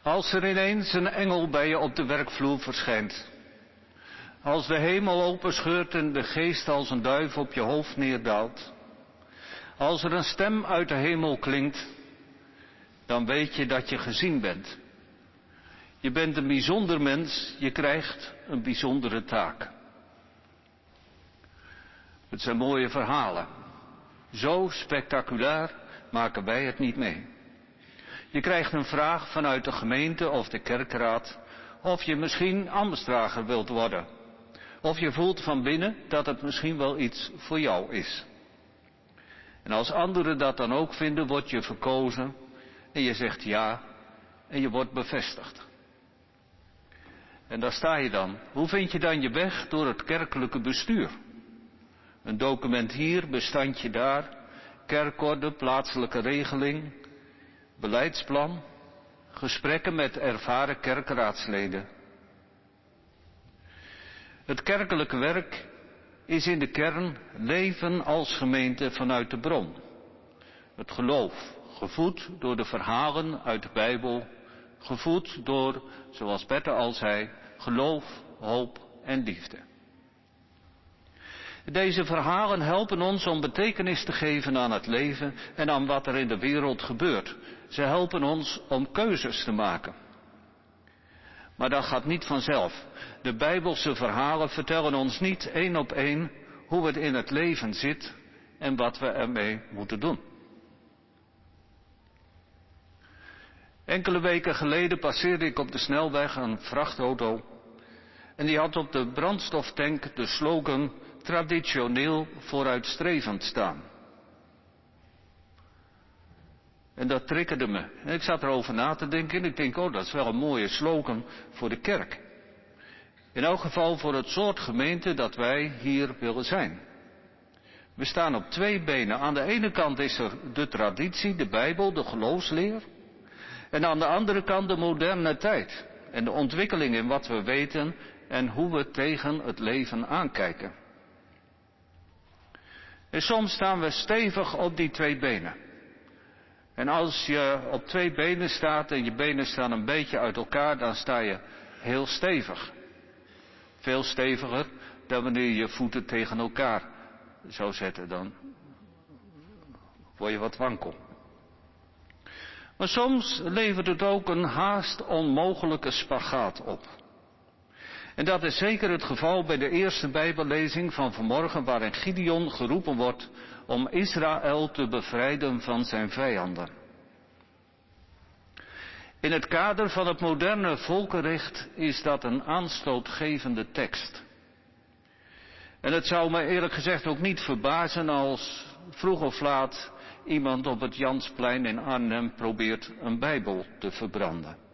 Als er ineens een engel bij je op de werkvloer verschijnt. Als de hemel openscheurt en de geest als een duif op je hoofd neerdaalt. Als er een stem uit de hemel klinkt, dan weet je dat je gezien bent. Je bent een bijzonder mens, je krijgt een bijzondere taak. Het zijn mooie verhalen. Zo spectaculair maken wij het niet mee. Je krijgt een vraag vanuit de gemeente of de kerkraad of je misschien ambtsdrager wilt worden. Of je voelt van binnen dat het misschien wel iets voor jou is. En als anderen dat dan ook vinden, word je verkozen en je zegt ja en je wordt bevestigd. En daar sta je dan. Hoe vind je dan je weg door het kerkelijke bestuur? Een document hier, bestandje daar, kerkorde, plaatselijke regeling, beleidsplan, gesprekken met ervaren kerkraadsleden. Het kerkelijke werk is in de kern leven als gemeente vanuit de bron. Het geloof, gevoed door de verhalen uit de Bijbel, gevoed door, zoals Petter al zei, geloof, hoop en liefde. Deze verhalen helpen ons om betekenis te geven aan het leven en aan wat er in de wereld gebeurt. Ze helpen ons om keuzes te maken. Maar dat gaat niet vanzelf. De Bijbelse verhalen vertellen ons niet één op één hoe het in het leven zit en wat we ermee moeten doen. Enkele weken geleden passeerde ik op de snelweg een vrachtauto en die had op de brandstoftank de slogan traditioneel vooruitstrevend staan. En dat triggerde me. En ik zat erover na te denken en ik denk, oh dat is wel een mooie slogan voor de kerk. In elk geval voor het soort gemeente dat wij hier willen zijn. We staan op twee benen. Aan de ene kant is er de traditie, de Bijbel, de geloofsleer. En aan de andere kant de moderne tijd. En de ontwikkeling in wat we weten en hoe we tegen het leven aankijken. En soms staan we stevig op die twee benen. En als je op twee benen staat en je benen staan een beetje uit elkaar, dan sta je heel stevig. Veel steviger dan wanneer je voeten tegen elkaar zou zetten, dan word je wat wankel. Maar soms levert het ook een haast onmogelijke spagaat op. En dat is zeker het geval bij de eerste Bijbellezing van vanmorgen, waarin Gideon geroepen wordt om Israël te bevrijden van zijn vijanden. In het kader van het moderne volkenrecht is dat een aanstootgevende tekst. En het zou me eerlijk gezegd ook niet verbazen als vroeg of laat iemand op het Jansplein in Arnhem probeert een Bijbel te verbranden.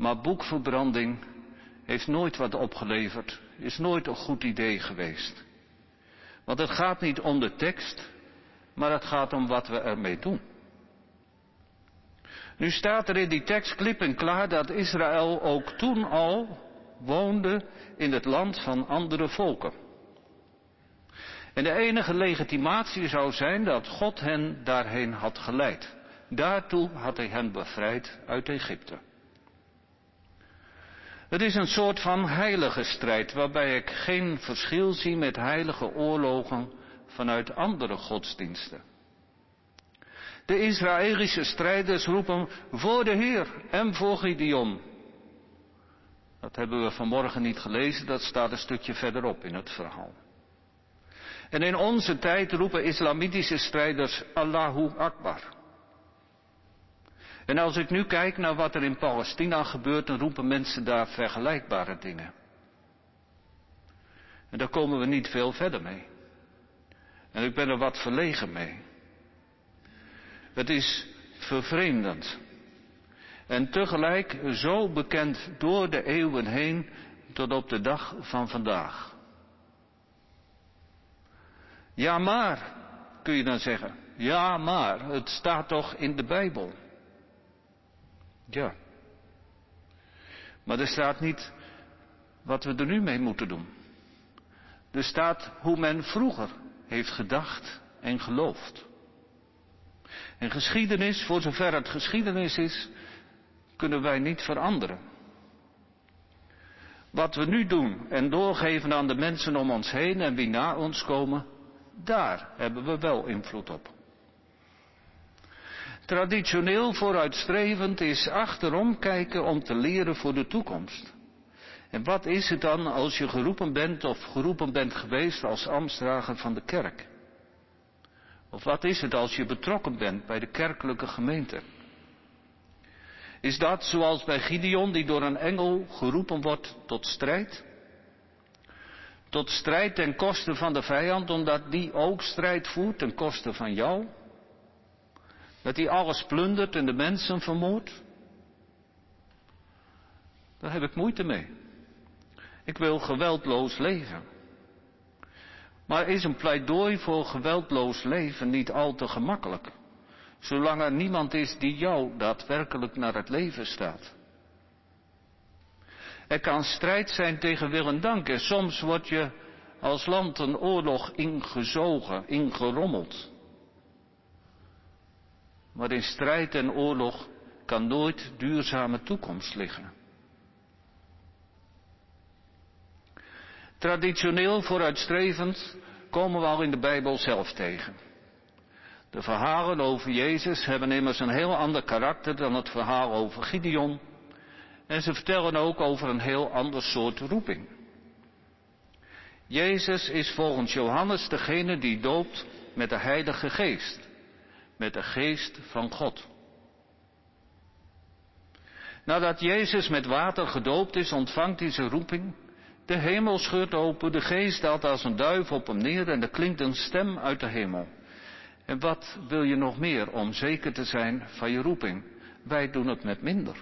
Maar boekverbranding heeft nooit wat opgeleverd, is nooit een goed idee geweest. Want het gaat niet om de tekst, maar het gaat om wat we ermee doen. Nu staat er in die tekst klip en klaar dat Israël ook toen al woonde in het land van andere volken. En de enige legitimatie zou zijn dat God hen daarheen had geleid. Daartoe had hij hen bevrijd uit Egypte. Het is een soort van heilige strijd waarbij ik geen verschil zie met heilige oorlogen vanuit andere godsdiensten. De Israëlische strijders roepen voor de Heer en voor Gideon. Dat hebben we vanmorgen niet gelezen, dat staat een stukje verderop in het verhaal. En in onze tijd roepen islamitische strijders Allahu Akbar. En als ik nu kijk naar wat er in Palestina gebeurt, dan roepen mensen daar vergelijkbare dingen. En daar komen we niet veel verder mee. En ik ben er wat verlegen mee. Het is vervreemdend. En tegelijk zo bekend door de eeuwen heen tot op de dag van vandaag. Ja maar, kun je dan zeggen. Ja maar, het staat toch in de Bijbel. Ja. Maar er staat niet wat we er nu mee moeten doen. Er staat hoe men vroeger heeft gedacht en geloofd. En geschiedenis, voor zover het geschiedenis is, kunnen wij niet veranderen. Wat we nu doen en doorgeven aan de mensen om ons heen en wie na ons komen, daar hebben we wel invloed op. Traditioneel vooruitstrevend is achterom kijken om te leren voor de toekomst. En wat is het dan als je geroepen bent of geroepen bent geweest als ambtsdrager van de kerk? Of wat is het als je betrokken bent bij de kerkelijke gemeente? Is dat zoals bij Gideon die door een engel geroepen wordt tot strijd? Tot strijd ten koste van de vijand, omdat die ook strijd voert ten koste van jou? Dat hij alles plundert en de mensen vermoordt? Daar heb ik moeite mee. Ik wil geweldloos leven. Maar is een pleidooi voor geweldloos leven niet al te gemakkelijk? Zolang er niemand is die jou daadwerkelijk naar het leven staat. Er kan strijd zijn tegen wil en dank en soms word je als land een oorlog ingezogen, ingerommeld. Maar in strijd en oorlog kan nooit duurzame toekomst liggen. Traditioneel vooruitstrevend komen we al in de Bijbel zelf tegen. De verhalen over Jezus hebben immers een heel ander karakter dan het verhaal over Gideon. En ze vertellen ook over een heel ander soort roeping. Jezus is volgens Johannes degene die doopt met de Heilige Geest, met de Geest van God. Nadat Jezus met water gedoopt is, ontvangt hij zijn roeping. De hemel scheurt open, de geest daalt als een duif op hem neer en er klinkt een stem uit de hemel. En wat wil je nog meer om zeker te zijn van je roeping? Wij doen het met minder.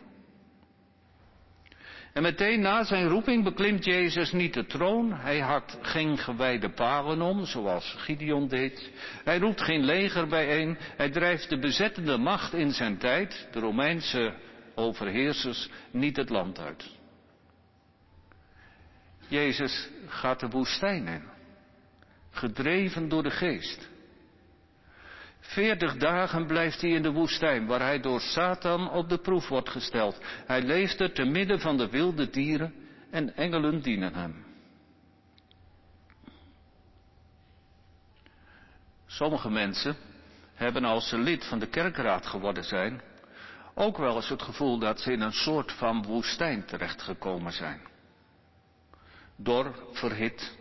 En meteen na zijn roeping beklimt Jezus niet de troon. Hij hakt geen gewijde palen om, zoals Gideon deed. Hij roept geen leger bijeen. Hij drijft de bezettende macht in zijn tijd, de Romeinse overheersers, niet het land uit. Jezus gaat de woestijn in, gedreven door de geest. Veertig dagen blijft hij in de woestijn, waar hij door Satan op de proef wordt gesteld. Hij leeft er te midden van de wilde dieren en engelen dienen hem. Sommige mensen hebben als ze lid van de kerkraad geworden zijn, ook wel eens het gevoel dat ze in een soort van woestijn terechtgekomen zijn. Dor, verhit,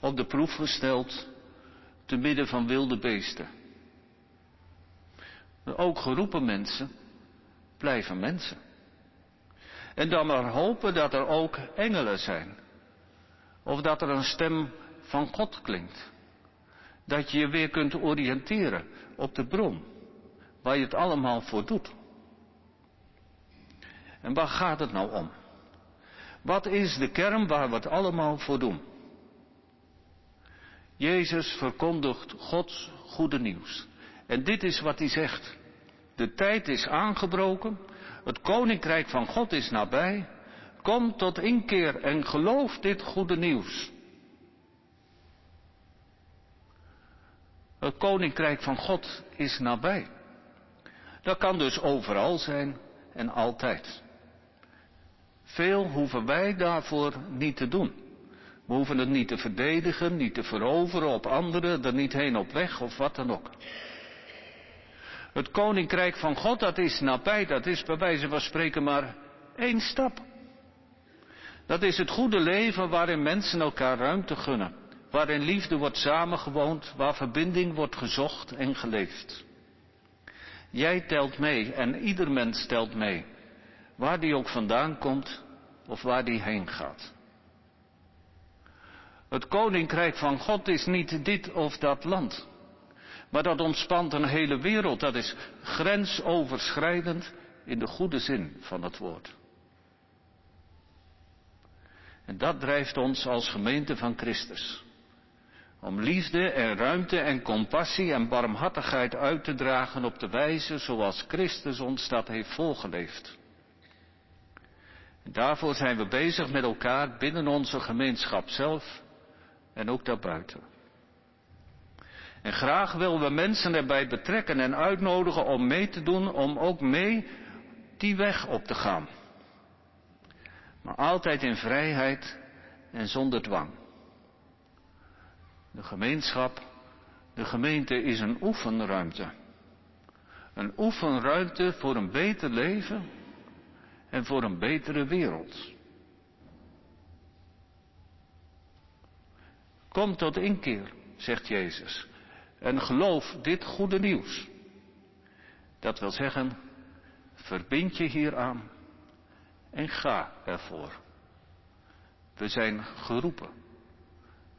op de proef gesteld, te midden van wilde beesten. Ook geroepen mensen blijven mensen. En dan maar hopen dat er ook engelen zijn. Of dat er een stem van God klinkt. Dat je je weer kunt oriënteren op de bron. Waar je het allemaal voor doet. En waar gaat het nou om? Wat is de kern waar we het allemaal voor doen? Jezus verkondigt Gods goede nieuws. En dit is wat hij zegt. De tijd is aangebroken. Het koninkrijk van God is nabij. Kom tot inkeer en geloof dit goede nieuws. Het koninkrijk van God is nabij. Dat kan dus overal zijn en altijd. Veel hoeven wij daarvoor niet te doen. We hoeven het niet te verdedigen, niet te veroveren op anderen, er niet heen op weg of wat dan ook. Het koninkrijk van God, dat is nabij, dat is bij wijze van spreken maar één stap. Dat is het goede leven waarin mensen elkaar ruimte gunnen, waarin liefde wordt samengewoond, waar verbinding wordt gezocht en geleefd. Jij telt mee en ieder mens telt mee, waar die ook vandaan komt of waar die heen gaat. Het koninkrijk van God is niet dit of dat land. Maar dat ontspant een hele wereld. Dat is grensoverschrijdend in de goede zin van het woord. En dat drijft ons als gemeente van Christus. Om liefde en ruimte en compassie en barmhartigheid uit te dragen op de wijze zoals Christus ons dat heeft volgeleefd. En daarvoor zijn we bezig met elkaar binnen onze gemeenschap zelf en ook daarbuiten. En graag willen we mensen erbij betrekken en uitnodigen om mee te doen, om ook mee die weg op te gaan. Maar altijd in vrijheid en zonder dwang. De gemeenschap, de gemeente is een oefenruimte. Een oefenruimte voor een beter leven en voor een betere wereld. Kom tot inkeer, zegt Jezus en geloof dit goede nieuws. Dat wil zeggen, verbind je hieraan en ga ervoor. We zijn geroepen,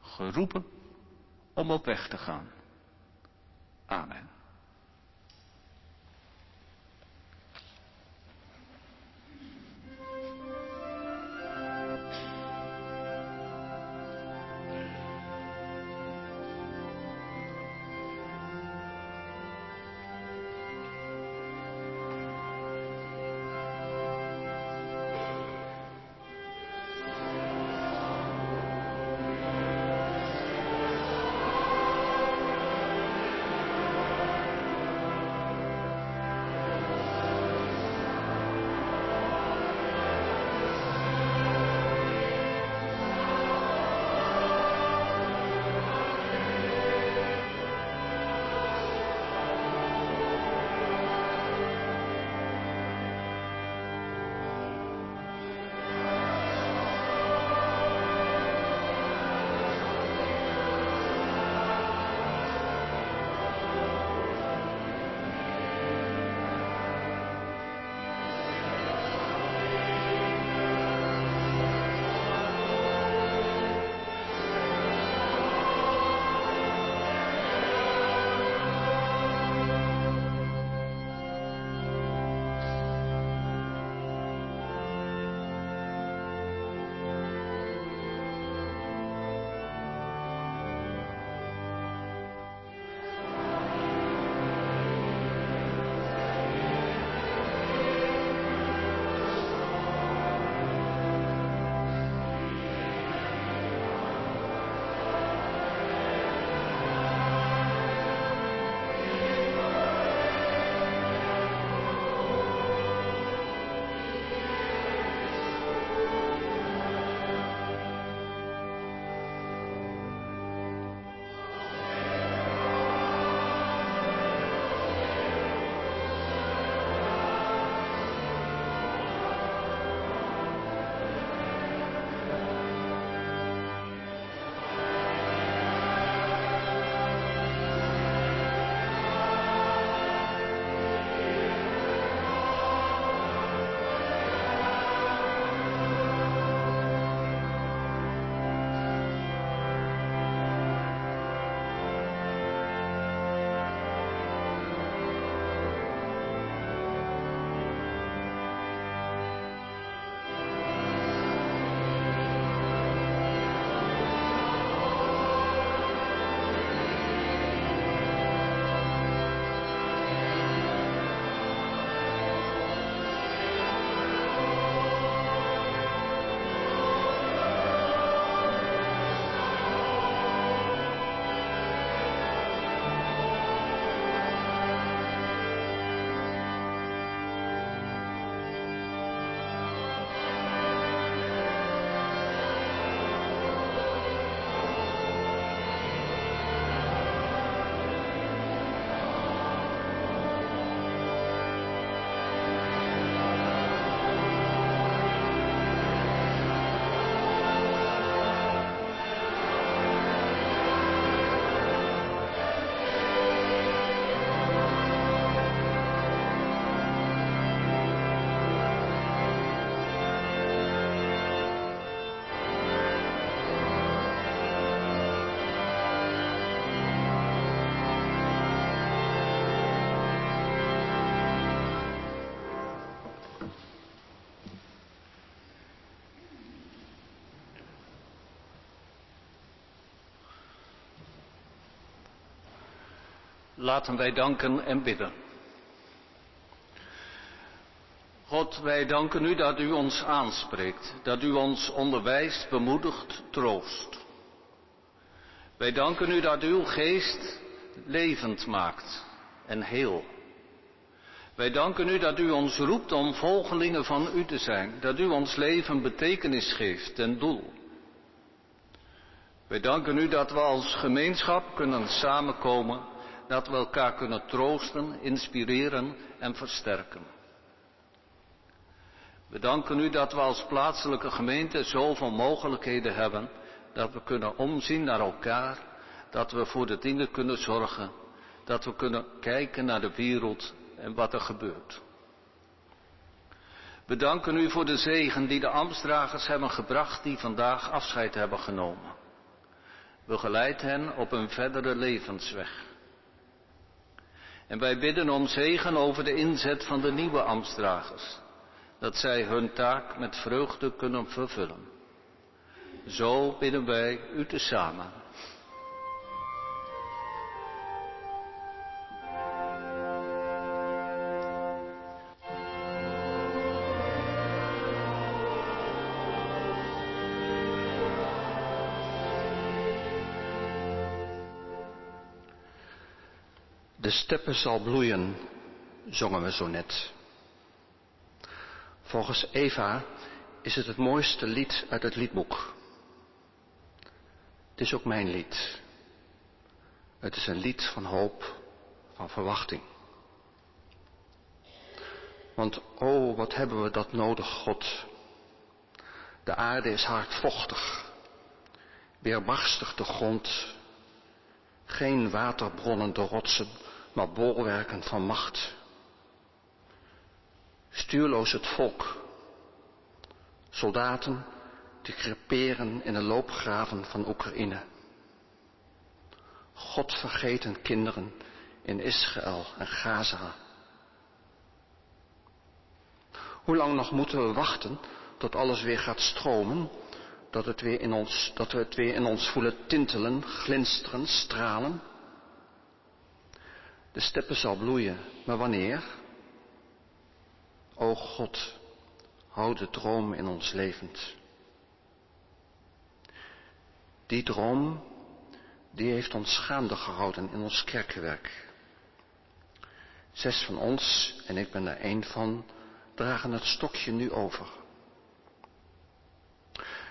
geroepen om op weg te gaan. Amen. Laten wij danken en bidden. God, wij danken u dat u ons aanspreekt, dat u ons onderwijst, bemoedigt, troost. Wij danken u dat uw geest levend maakt en heel. Wij danken u dat u ons roept om volgelingen van u te zijn, dat u ons leven betekenis geeft en doel. Wij danken u dat we als gemeenschap kunnen samenkomen, dat we elkaar kunnen troosten, inspireren en versterken. We danken u dat we als plaatselijke gemeente zoveel mogelijkheden hebben, dat we kunnen omzien naar elkaar, dat we voor de dingen kunnen zorgen, dat we kunnen kijken naar de wereld en wat er gebeurt. We danken u voor de zegen die de ambtsdragers hebben gebracht die vandaag afscheid hebben genomen. Begeleid hen op een verdere levensweg. En wij bidden om zegen over de inzet van de nieuwe ambtsdragers, dat zij hun taak met vreugde kunnen vervullen. Zo bidden wij u tezamen.
De steppen zal bloeien, zongen we zo net. Volgens Eva is het het mooiste lied uit het liedboek. Het is ook mijn lied. Het is een lied van hoop, van verwachting. Want oh, wat hebben we dat nodig, God. De aarde is hardvochtig, weerbarstig de grond. Geen waterbronnen de rotsen, maar bolwerken van macht. Stuurloos het volk. Soldaten die creperen in de loopgraven van Oekraïne. Godvergeten kinderen in Israël en Gaza. Hoe lang nog moeten we wachten tot alles weer gaat stromen, dat, het weer in ons, dat we het weer in ons voelen tintelen, glinsteren, stralen? De steppen zal bloeien, maar wanneer? O God, houd de droom in ons levend. Die droom, die heeft ons gaande gehouden in ons kerkenwerk. Zes van ons, en ik ben er één van, dragen het stokje nu over.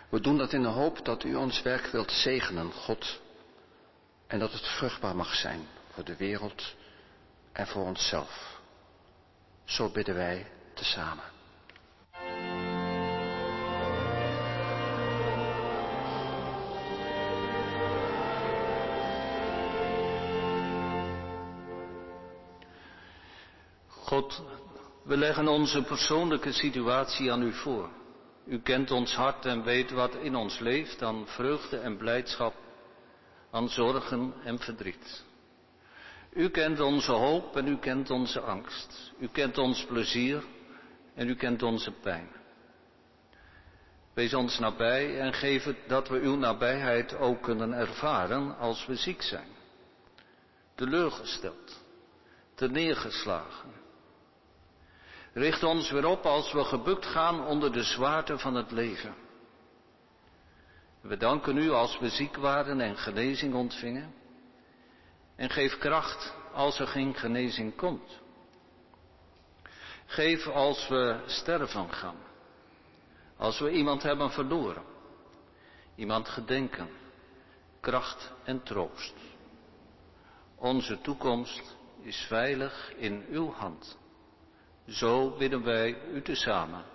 We doen dat in de hoop dat u ons werk wilt zegenen, God, en dat het vruchtbaar mag zijn voor de wereld en voor onszelf. Zo bidden wij tezamen.
God, we leggen onze persoonlijke situatie aan u voor. U kent ons hart en weet wat in ons leeft aan vreugde en blijdschap, aan zorgen en verdriet. U kent onze hoop en u kent onze angst. U kent ons plezier en u kent onze pijn. Wees ons nabij en geef het dat we uw nabijheid ook kunnen ervaren als we ziek zijn. Teleurgesteld, te neergeslagen. Richt ons weer op als we gebukt gaan onder de zwaarte van het leven. We danken u als we ziek waren en genezing ontvingen. En geef kracht als er geen genezing komt. Geef als we sterven gaan. Als we iemand hebben verloren. Iemand gedenken. Kracht en troost. Onze toekomst is veilig in uw hand. Zo bidden wij u tezamen.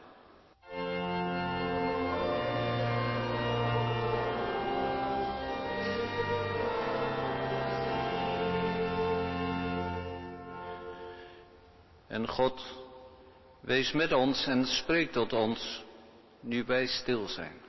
En God, wees met ons en spreek tot ons nu wij stil zijn.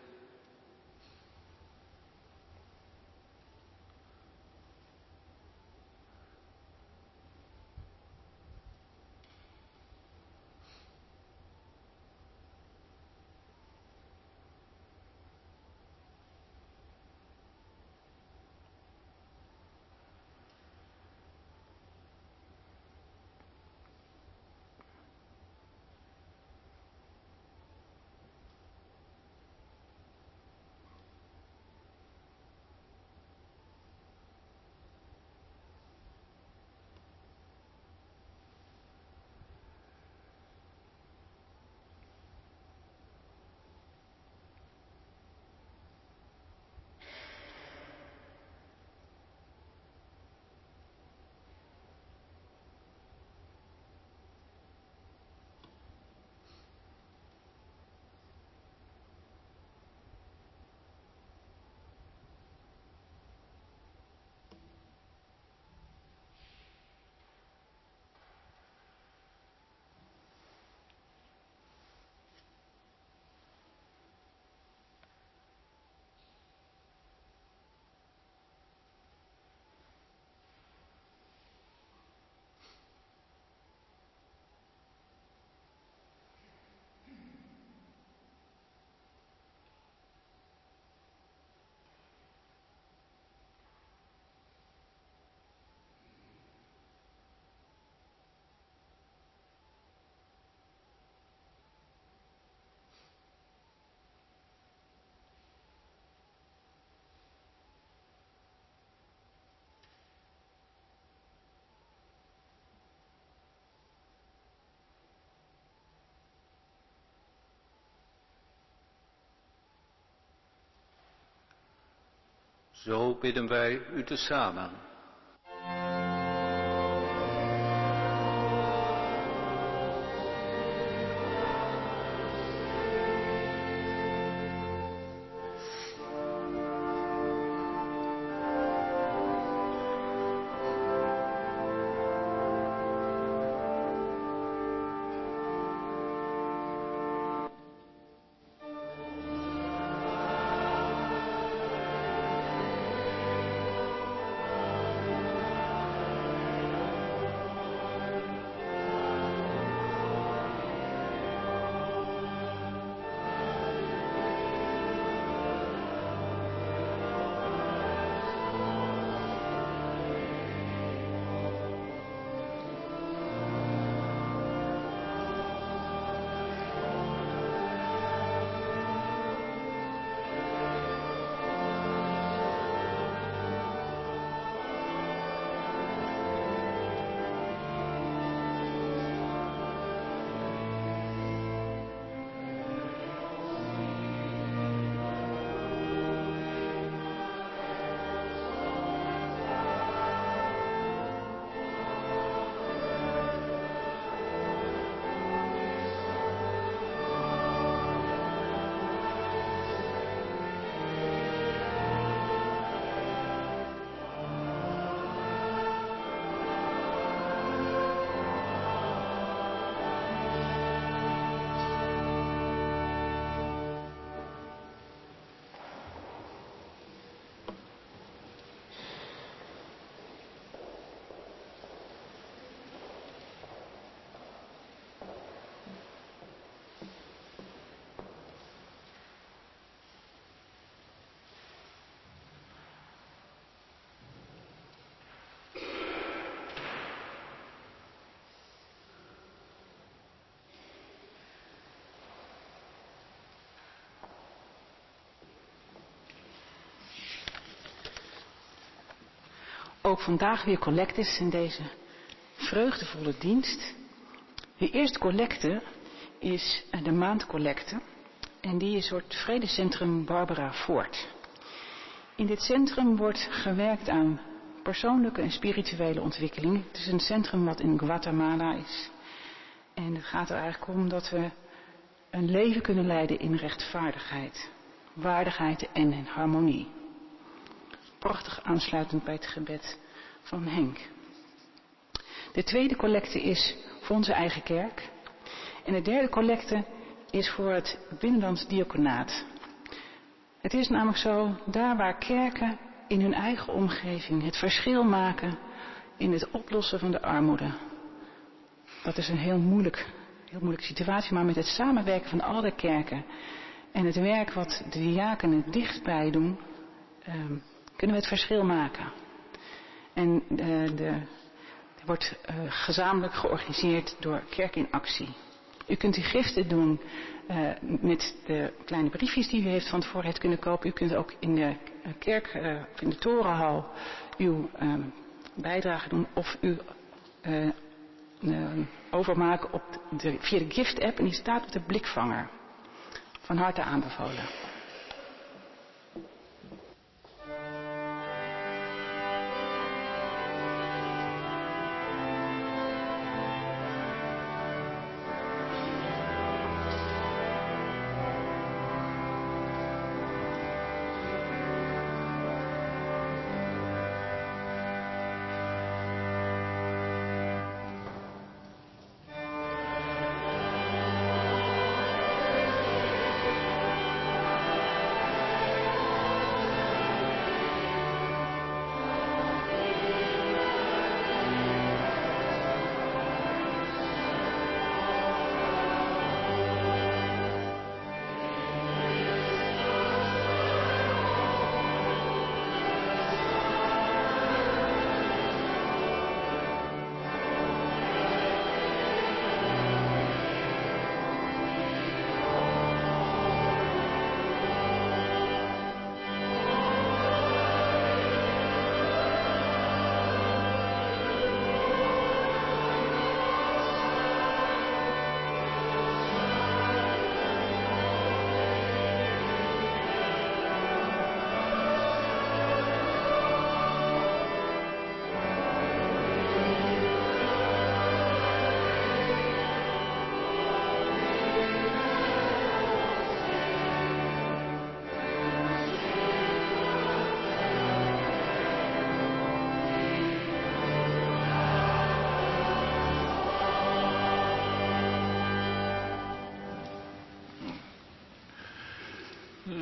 Zo bidden wij u tezamen.
Ook vandaag weer collectes in deze vreugdevolle dienst. De eerste collecte is eh, de maandcollecte. En die is door het Vredecentrum Barbara Voort. In dit centrum wordt gewerkt aan persoonlijke en spirituele ontwikkeling. Het is een centrum wat in Guatemala is. En het gaat er eigenlijk om dat we een leven kunnen leiden in rechtvaardigheid, waardigheid en in harmonie prachtig aansluitend bij het gebed van Henk. De tweede collecte is voor onze eigen kerk. En de derde collecte is voor het Binnenlands Diaconaat. Het is namelijk zo, daar waar kerken in hun eigen omgeving het verschil maken in het oplossen van de armoede. Dat is een heel moeilijk, heel moeilijke situatie, maar met het samenwerken van alle kerken en het werk wat de diakenen dichtbij doen, ehm, kunnen we het verschil maken. En uh, de, er wordt uh, gezamenlijk georganiseerd door Kerk in Actie. U kunt uw giften doen uh, met de kleine briefjes die u heeft van tevoren heeft kunnen kopen. U kunt ook in de kerk, in de torenhal, uw bijdrage doen of u overmaken op de, via de gift app en die staat op de blikvanger. Van harte aanbevolen.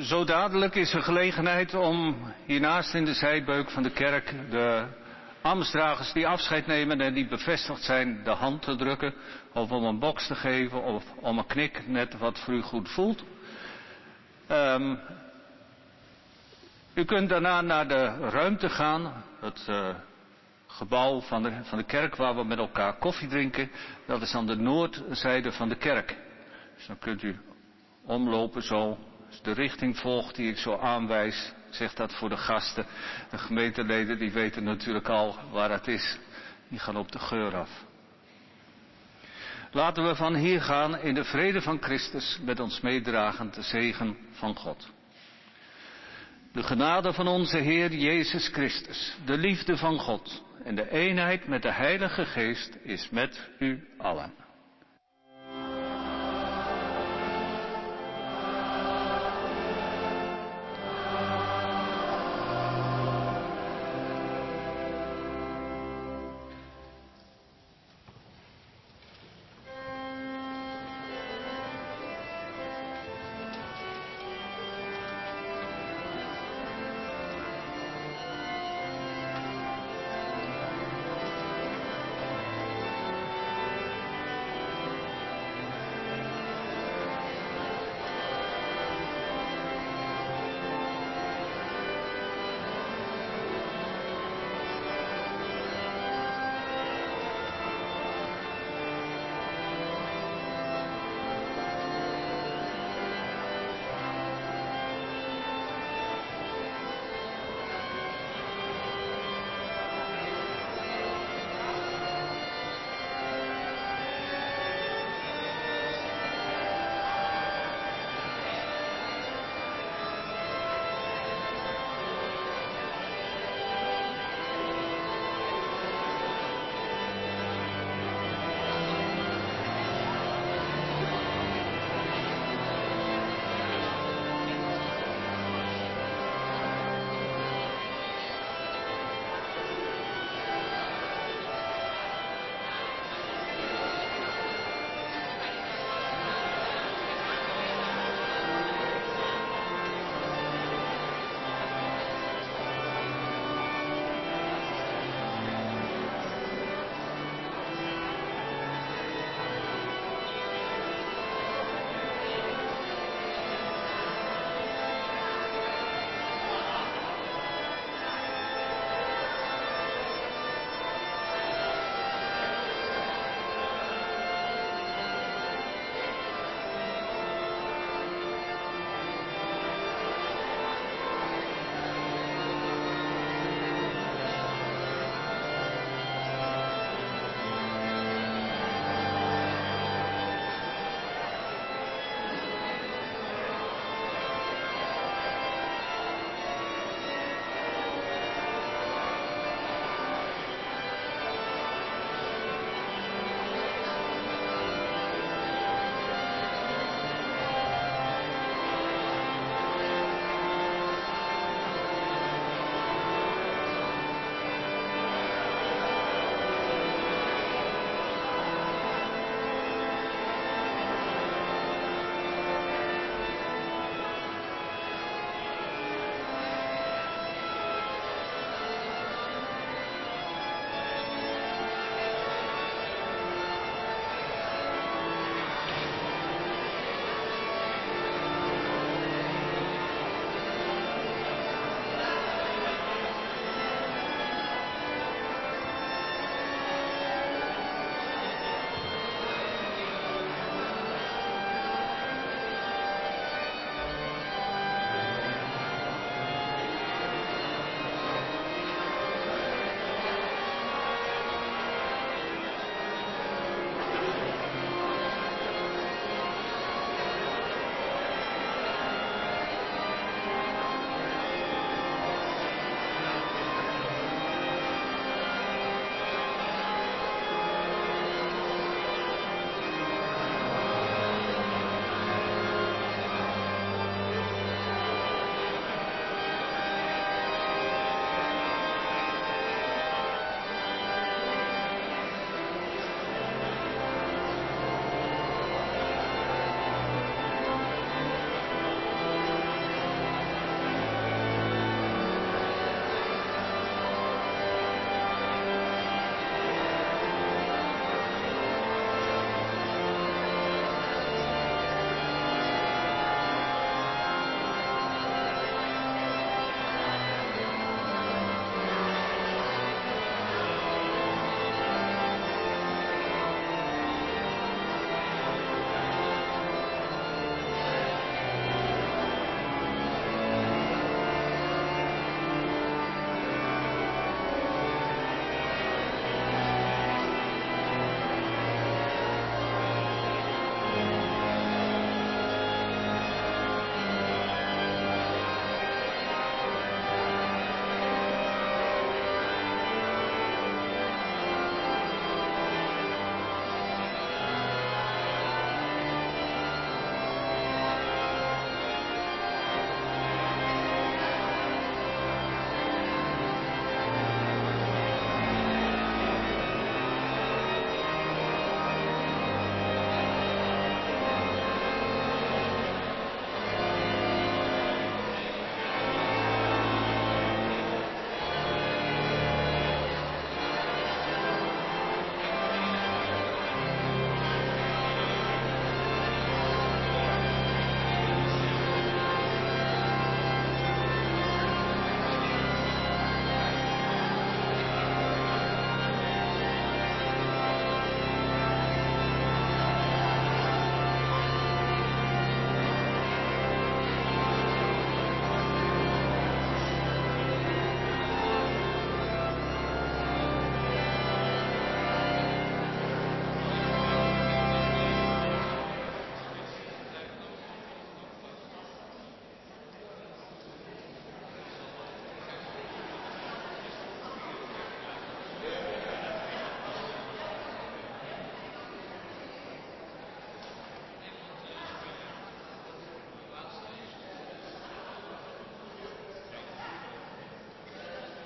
Zo dadelijk is er gelegenheid om hiernaast in de zijbeuk van de kerk de ambtsdragers die afscheid nemen en die bevestigd zijn de hand te drukken of om een box te geven of om een knik, net wat voor u goed voelt. Um, u kunt daarna naar de ruimte gaan, het uh, gebouw van de, van de kerk waar we met elkaar koffie drinken. Dat is aan de noordzijde van de kerk. Dus dan kunt u omlopen zo, dus de richting volgt die ik zo aanwijs. Zeg dat voor de gasten. De gemeenteleden die weten natuurlijk al waar het is. Die gaan op de geur af. Laten we van hier gaan in de vrede van Christus met ons meedragen de zegen van God. De genade van onze Heer Jezus Christus, de liefde van God en de eenheid met de Heilige Geest is met u allen.